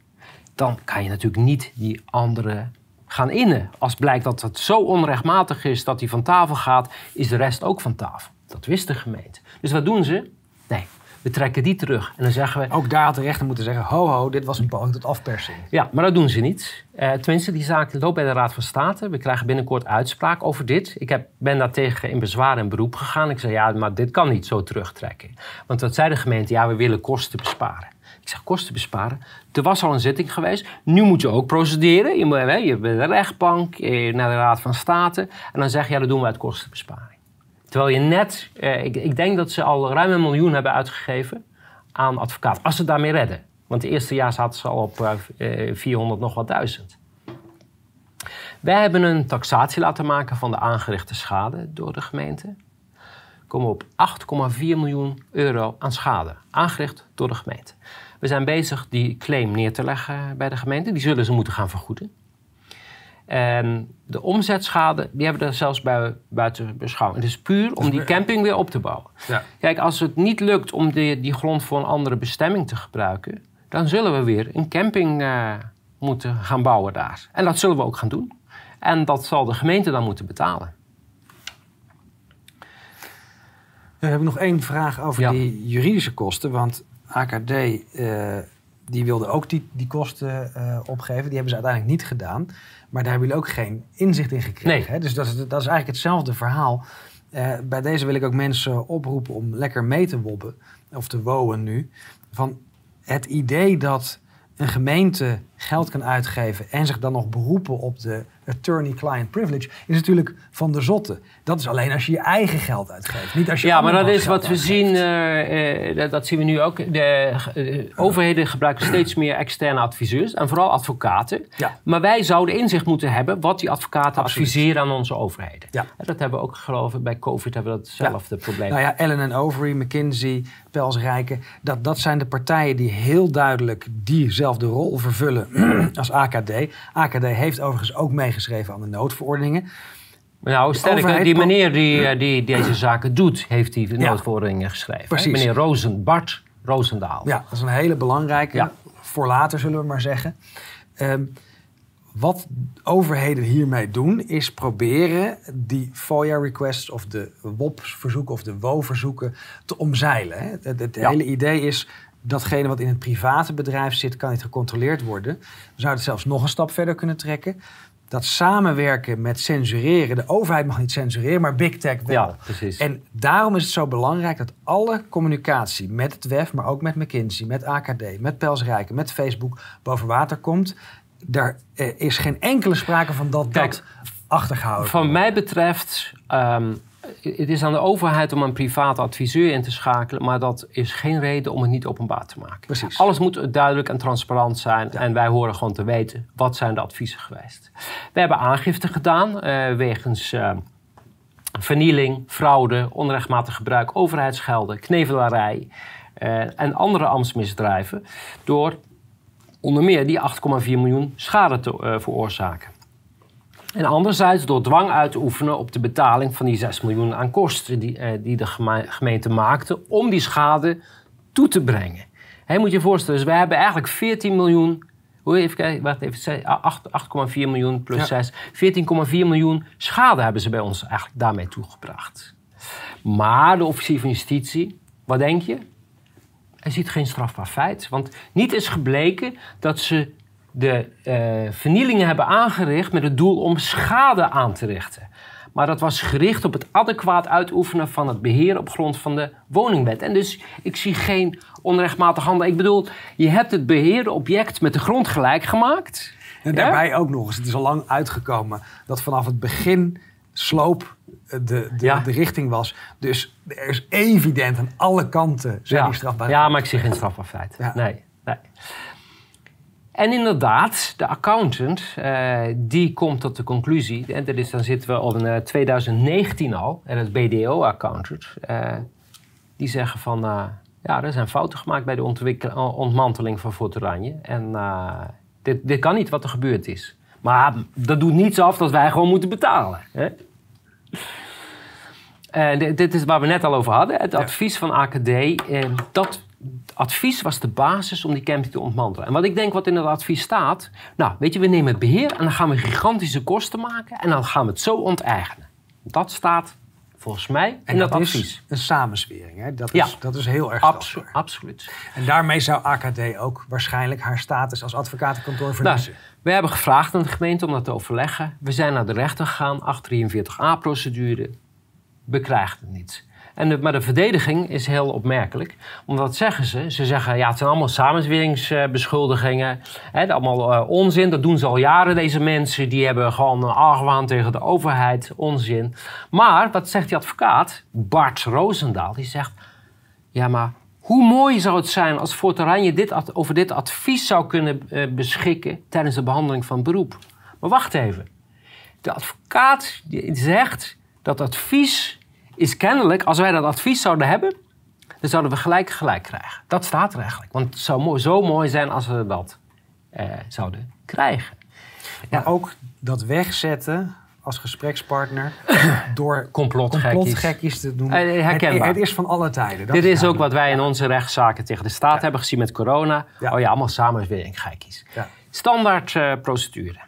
dan kan je natuurlijk niet die andere gaan innen. Als blijkt dat het zo onrechtmatig is dat die van tafel gaat, is de rest ook van tafel. Dat wist de gemeente. Dus wat doen ze? Nee, we trekken die terug. En dan zeggen we... Ook daar had de rechter moeten zeggen, ho ho, dit was een poging tot afpersing. Ja, maar dat doen ze niet. Uh, tenminste, die zaak loopt bij de Raad van State. We krijgen binnenkort uitspraak over dit. Ik heb, ben daar tegen in bezwaar en beroep gegaan. Ik zei, ja, maar dit kan niet zo terugtrekken. Want wat zei de gemeente? Ja, we willen kosten besparen. Ik zeg, kosten besparen? Er was al een zitting geweest. Nu moet je ook procederen. Je, moet, je bent de rechtbank, naar de Raad van State. En dan zeg je, ja, dat doen we uit kostenbesparing. Terwijl je net, eh, ik, ik, denk dat ze al ruim een miljoen hebben uitgegeven aan advocaat. Als ze daarmee redden. Want het eerste jaar zaten ze al op eh, 400 nog wat duizend. Wij hebben een taxatie laten maken van de aangerichte schade door de gemeente. We komen op 8,4 miljoen euro aan schade, aangericht door de gemeente. We zijn bezig die claim neer te leggen bij de gemeente. Die zullen ze moeten gaan vergoeden. En de omzetschade, die hebben we er zelfs bij, buiten beschouwing. Het is puur om die camping weer op te bouwen. Ja. Kijk, als het niet lukt om die, die grond voor een andere bestemming te gebruiken... dan zullen we weer een camping uh, moeten gaan bouwen daar. En dat zullen we ook gaan doen. En dat zal de gemeente dan moeten betalen. We hebben nog één vraag over ja. die juridische kosten. Want AKD uh, die wilde ook die, die kosten uh, opgeven. Die hebben ze uiteindelijk niet gedaan. Maar daar hebben jullie ook geen inzicht in gekregen. Hè? Dus dat is, dat is eigenlijk hetzelfde verhaal. Uh, bij deze wil ik ook mensen oproepen om lekker mee te wobben. Of te wowen nu. Van het idee dat een gemeente geld kan uitgeven en zich dan nog beroepen op de attorney-client privilege, is natuurlijk van de zotte. Dat is alleen als je je eigen geld uitgeeft, niet als je Ja, maar dat is wat we zien, uh, dat, dat, zien we nu ook. De uh, overheden gebruiken steeds meer externe adviseurs en vooral advocaten. Ja. Maar wij zouden inzicht moeten hebben wat die advocaten Absoluut. adviseren aan onze overheden. Ja. Dat hebben we ook geloven, bij COVID hebben we datzelfde ja. probleem. Nou ja, Ellen Overy, McKinsey, Dat, dat zijn de partijen die heel duidelijk diezelfde rol vervullen (clears throat) als AKD. AKD heeft overigens ook meegeschreven aan de noodverordeningen. Nou, sterker, die meneer die, eh, die deze zaken doet, heeft die noodverordeningen geschreven. Precies. Meneer Rosen, Bart Roosendaal. Ja, dat is een hele belangrijke. Ja. Voor later zullen we maar zeggen. Um, wat overheden hiermee doen, is proberen die FOIA-requests of de WOP-verzoeken of de WO-verzoeken te omzeilen. Het, het hele idee is, datgene wat in het private bedrijf zit, kan niet gecontroleerd worden. We zouden het zelfs nog een stap verder kunnen trekken. Dat samenwerken met censureren. De overheid mag niet censureren, maar big tech wel. Ja, precies. En daarom is het zo belangrijk dat alle communicatie met het WEF, maar ook met McKinsey, met AKD, met Pels Rijken, met Facebook boven water komt. Daar eh, is geen enkele sprake van dat Kijk, dat achtergehouden Van mij betreft ehm, het is aan de overheid om een private adviseur in te schakelen, maar dat is geen reden om het niet openbaar te maken. Precies. Alles moet duidelijk en transparant zijn en wij horen gewoon te weten wat zijn de adviezen geweest. We hebben aangifte gedaan uh, wegens uh, vernieling, fraude, onrechtmatig gebruik, overheidsgelden, knevelarij uh, en andere ambtsmisdrijven door onder meer die 8,4 miljoen schade te veroorzaken. En anderzijds door dwang uit te oefenen op de betaling van die 6 miljoen aan kosten die, eh, die de gemeente maakte om die schade toe te brengen. He, moet je je voorstellen, dus wij hebben eigenlijk 14 miljoen, hoe even kijken, wacht even, 8,4 miljoen plus ja. 6, 14,4 miljoen schade hebben ze bij ons eigenlijk daarmee toegebracht. Maar de officier van justitie, wat denk je? Hij ziet geen strafbaar feit. Want niet is gebleken dat ze de uh, vernielingen hebben aangericht met het doel om schade aan te richten. Maar dat was gericht op het adequaat uitoefenen van het beheer op grond van de woningwet. En dus ik zie geen onrechtmatig handel. Ik bedoel, je hebt het beheerde object met de grond gelijk gemaakt. En daarbij ook nog eens, het is al lang uitgekomen dat vanaf het begin sloop de, de, de, richting was. Dus er is evident aan alle kanten zijn ja. die strafbaar. Ja, maar ik zie geen strafbaar feit. Nee, nee. En inderdaad, de accountant uh, die komt tot de conclusie, en dat is, dan zitten we op in 2019 al, en het BDO-accountant, uh, die zeggen van, uh, ja, er zijn fouten gemaakt bij de ontmanteling van Fort Oranje. En dit, dit kan niet wat er gebeurd is. Maar dat doet niets af dat wij gewoon moeten betalen. Hè? Dit, dit, is waar we net al over hadden. Het advies van AKD. dat advies was de basis om die camping te ontmantelen. En wat ik denk wat in het advies staat... Nou, weet je, we nemen het beheer en dan gaan we gigantische kosten maken... en dan gaan we het zo onteigenen. Dat staat volgens mij in dat. Is een samenswering, hè? Dat, is, dat is heel erg Abso Absoluut. En daarmee zou AKD ook waarschijnlijk haar status als advocatenkantoor verliezen. Nou, we hebben gevraagd aan de gemeente om dat te overleggen. We zijn naar de rechter gegaan, 843a-procedure. We krijgen het niet. En de, maar de verdediging is heel opmerkelijk. Omdat zeggen ze, ze zeggen ja, het zijn allemaal samenzweringsbeschuldigingen. Hè, allemaal uh, onzin, dat doen ze al jaren deze mensen. Die hebben gewoon een argwaan tegen de overheid, onzin. Maar, wat zegt die advocaat, Bart Roosendaal, die zegt... Ja, maar hoe mooi zou het zijn als Fort Oranje dit, over dit advies zou kunnen uh, beschikken tijdens de behandeling van beroep. Maar wacht even. De advocaat zegt dat advies is kennelijk, als wij dat advies zouden hebben, dan zouden we gelijk gelijk krijgen. Dat staat er eigenlijk. Want het zou mooi, zo mooi zijn als we dat eh, zouden krijgen. Maar ook dat wegzetten als gesprekspartner (coughs) door complotgekkies te doen. Uh, herkenbaar. Het, is van alle tijden. Dit is ook wat wij in onze rechtszaken tegen de staat hebben gezien met corona. Oh ja, allemaal samenwerking Ja. Standaard uh, procedure.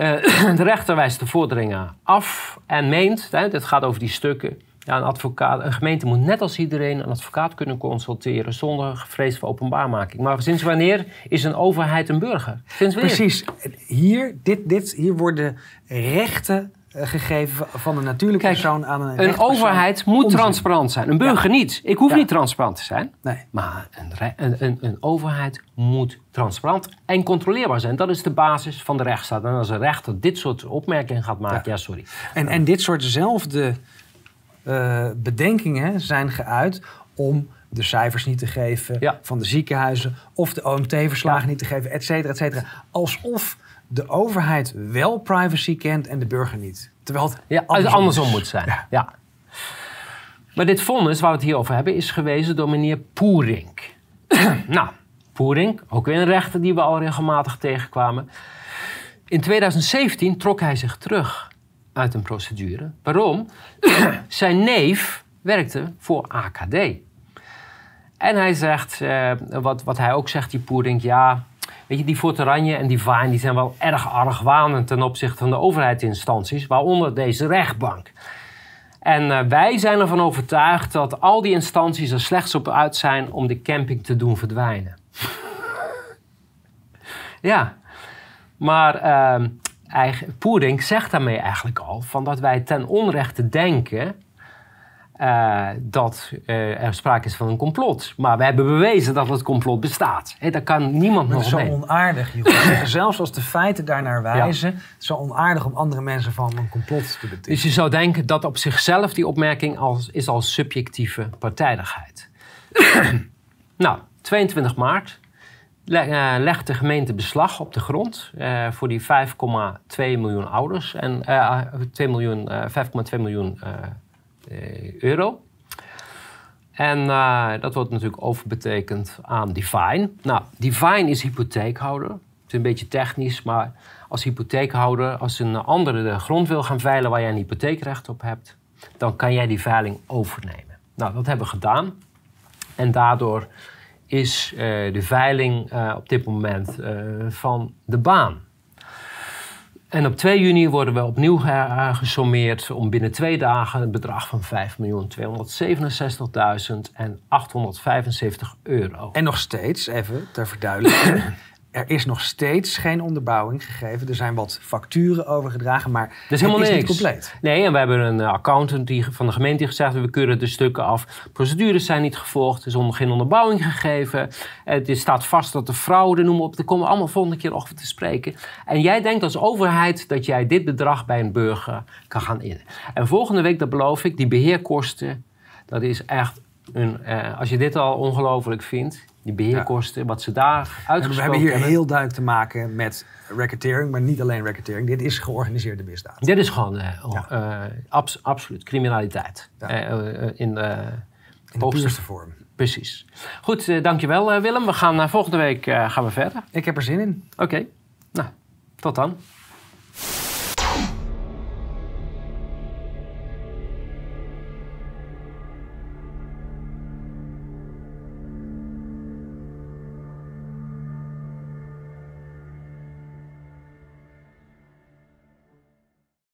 Uh, (clears throat) de rechter wijst de vorderingen af en meent, het gaat over die stukken, ja, een, advocaat, een gemeente moet net als iedereen een advocaat kunnen consulteren zonder vrees voor openbaarmaking. Maar sinds wanneer is een overheid een burger? Precies. Hier, dit, dit, hier worden rechten eh, gegeven van een natuurlijke persoon aan een Een overheid moet transparant zijn. Een burger niet. Ik hoef niet transparant te zijn. Nee. Maar een, een, een, overheid moet transparant en controleerbaar zijn. Dat is de basis van de rechtsstaat. En als een rechter dit soort opmerkingen gaat maken, ja, sorry. En, en dit soortzelfde uh, bedenkingen zijn geuit om de cijfers niet te geven van de ziekenhuizen of de OMT-verslagen niet te geven, et cetera, et cetera. Alsof de overheid wel privacy kent en de burger niet. Terwijl het ja, andersom, andersom moet zijn. Ja. Maar dit vonnis waar we het hier over hebben is gewezen door meneer Poering. (clears throat) nou, Poering, ook weer een rechter die we al regelmatig tegenkwamen. In 2017 trok hij zich terug uit een procedure. Waarom? (clears throat) Zijn neef werkte voor AKD. En hij zegt, uh, wat, wat hij ook zegt, die Poering, ja, Weet je, die Fort Oranje en die Vine die zijn wel erg argwanend ten opzichte van de overheidsinstanties, waaronder deze rechtbank. En uh, wij zijn ervan overtuigd dat al die instanties er slechts op uit zijn om de camping te doen verdwijnen. (laughs) ja, maar uh, zegt daarmee eigenlijk al van dat wij ten onrechte denken uh, dat uh, er sprake is van een complot. Maar we hebben bewezen dat het complot bestaat. Daar kan niemand nog mee. Het is zo onaardig. Zelfs als de feiten daarnaar wijzen. Het is zo onaardig om andere mensen van een complot te betitelen. Dus je zou denken dat op zichzelf die opmerking als, is als subjectieve partijdigheid. (coughs) nou, 22 maart uh, legt de gemeente beslag op de grond voor die 5,2 miljoen ouders. En 2 miljoen, 5,2 miljoen eh, euro. En uh, dat wordt natuurlijk overbetekend aan Divine. Nou, Divine is hypotheekhouder. Het is een beetje technisch, maar als hypotheekhouder, als een andere de grond wil gaan veilen waar jij een hypotheekrecht op hebt, dan kan jij die veiling overnemen. Nou, dat hebben we gedaan. En daardoor is uh, de veiling op dit moment van de baan. En op 2 juni worden we opnieuw gesommeerd om binnen twee dagen een bedrag van 5.267.000 en 875 euro. En nog steeds, even ter verduidelijking, (coughs) er is nog steeds geen onderbouwing gegeven. Er zijn wat facturen overgedragen, maar dat is helemaal het is niet compleet. Nee, en we hebben een accountant die, van de gemeente die gezegd we keuren de stukken af. Procedures zijn niet gevolgd, er is onder, geen onderbouwing gegeven. Het staat vast dat de fraude, noem op, daar komen we allemaal volgende keer over te spreken. En jij denkt als overheid dat jij dit bedrag bij een burger kan gaan in. En volgende week, dat beloof ik, die beheerkosten, dat is echt een, eh, als je dit al ongelooflijk vindt, die beheerkosten, wat ze daar uitgesproken We hebben hier heel duidelijk te maken met racketeering, maar niet alleen racketeering. Dit is georganiseerde misdaad. Dit is gewoon uh, uh, abs absoluut criminaliteit. Ja. Uh, in de, in de puurste vorm. Precies. Goed, dankjewel Willem. We gaan volgende week gaan we verder. Ik heb er zin in. Oké, nou, tot dan.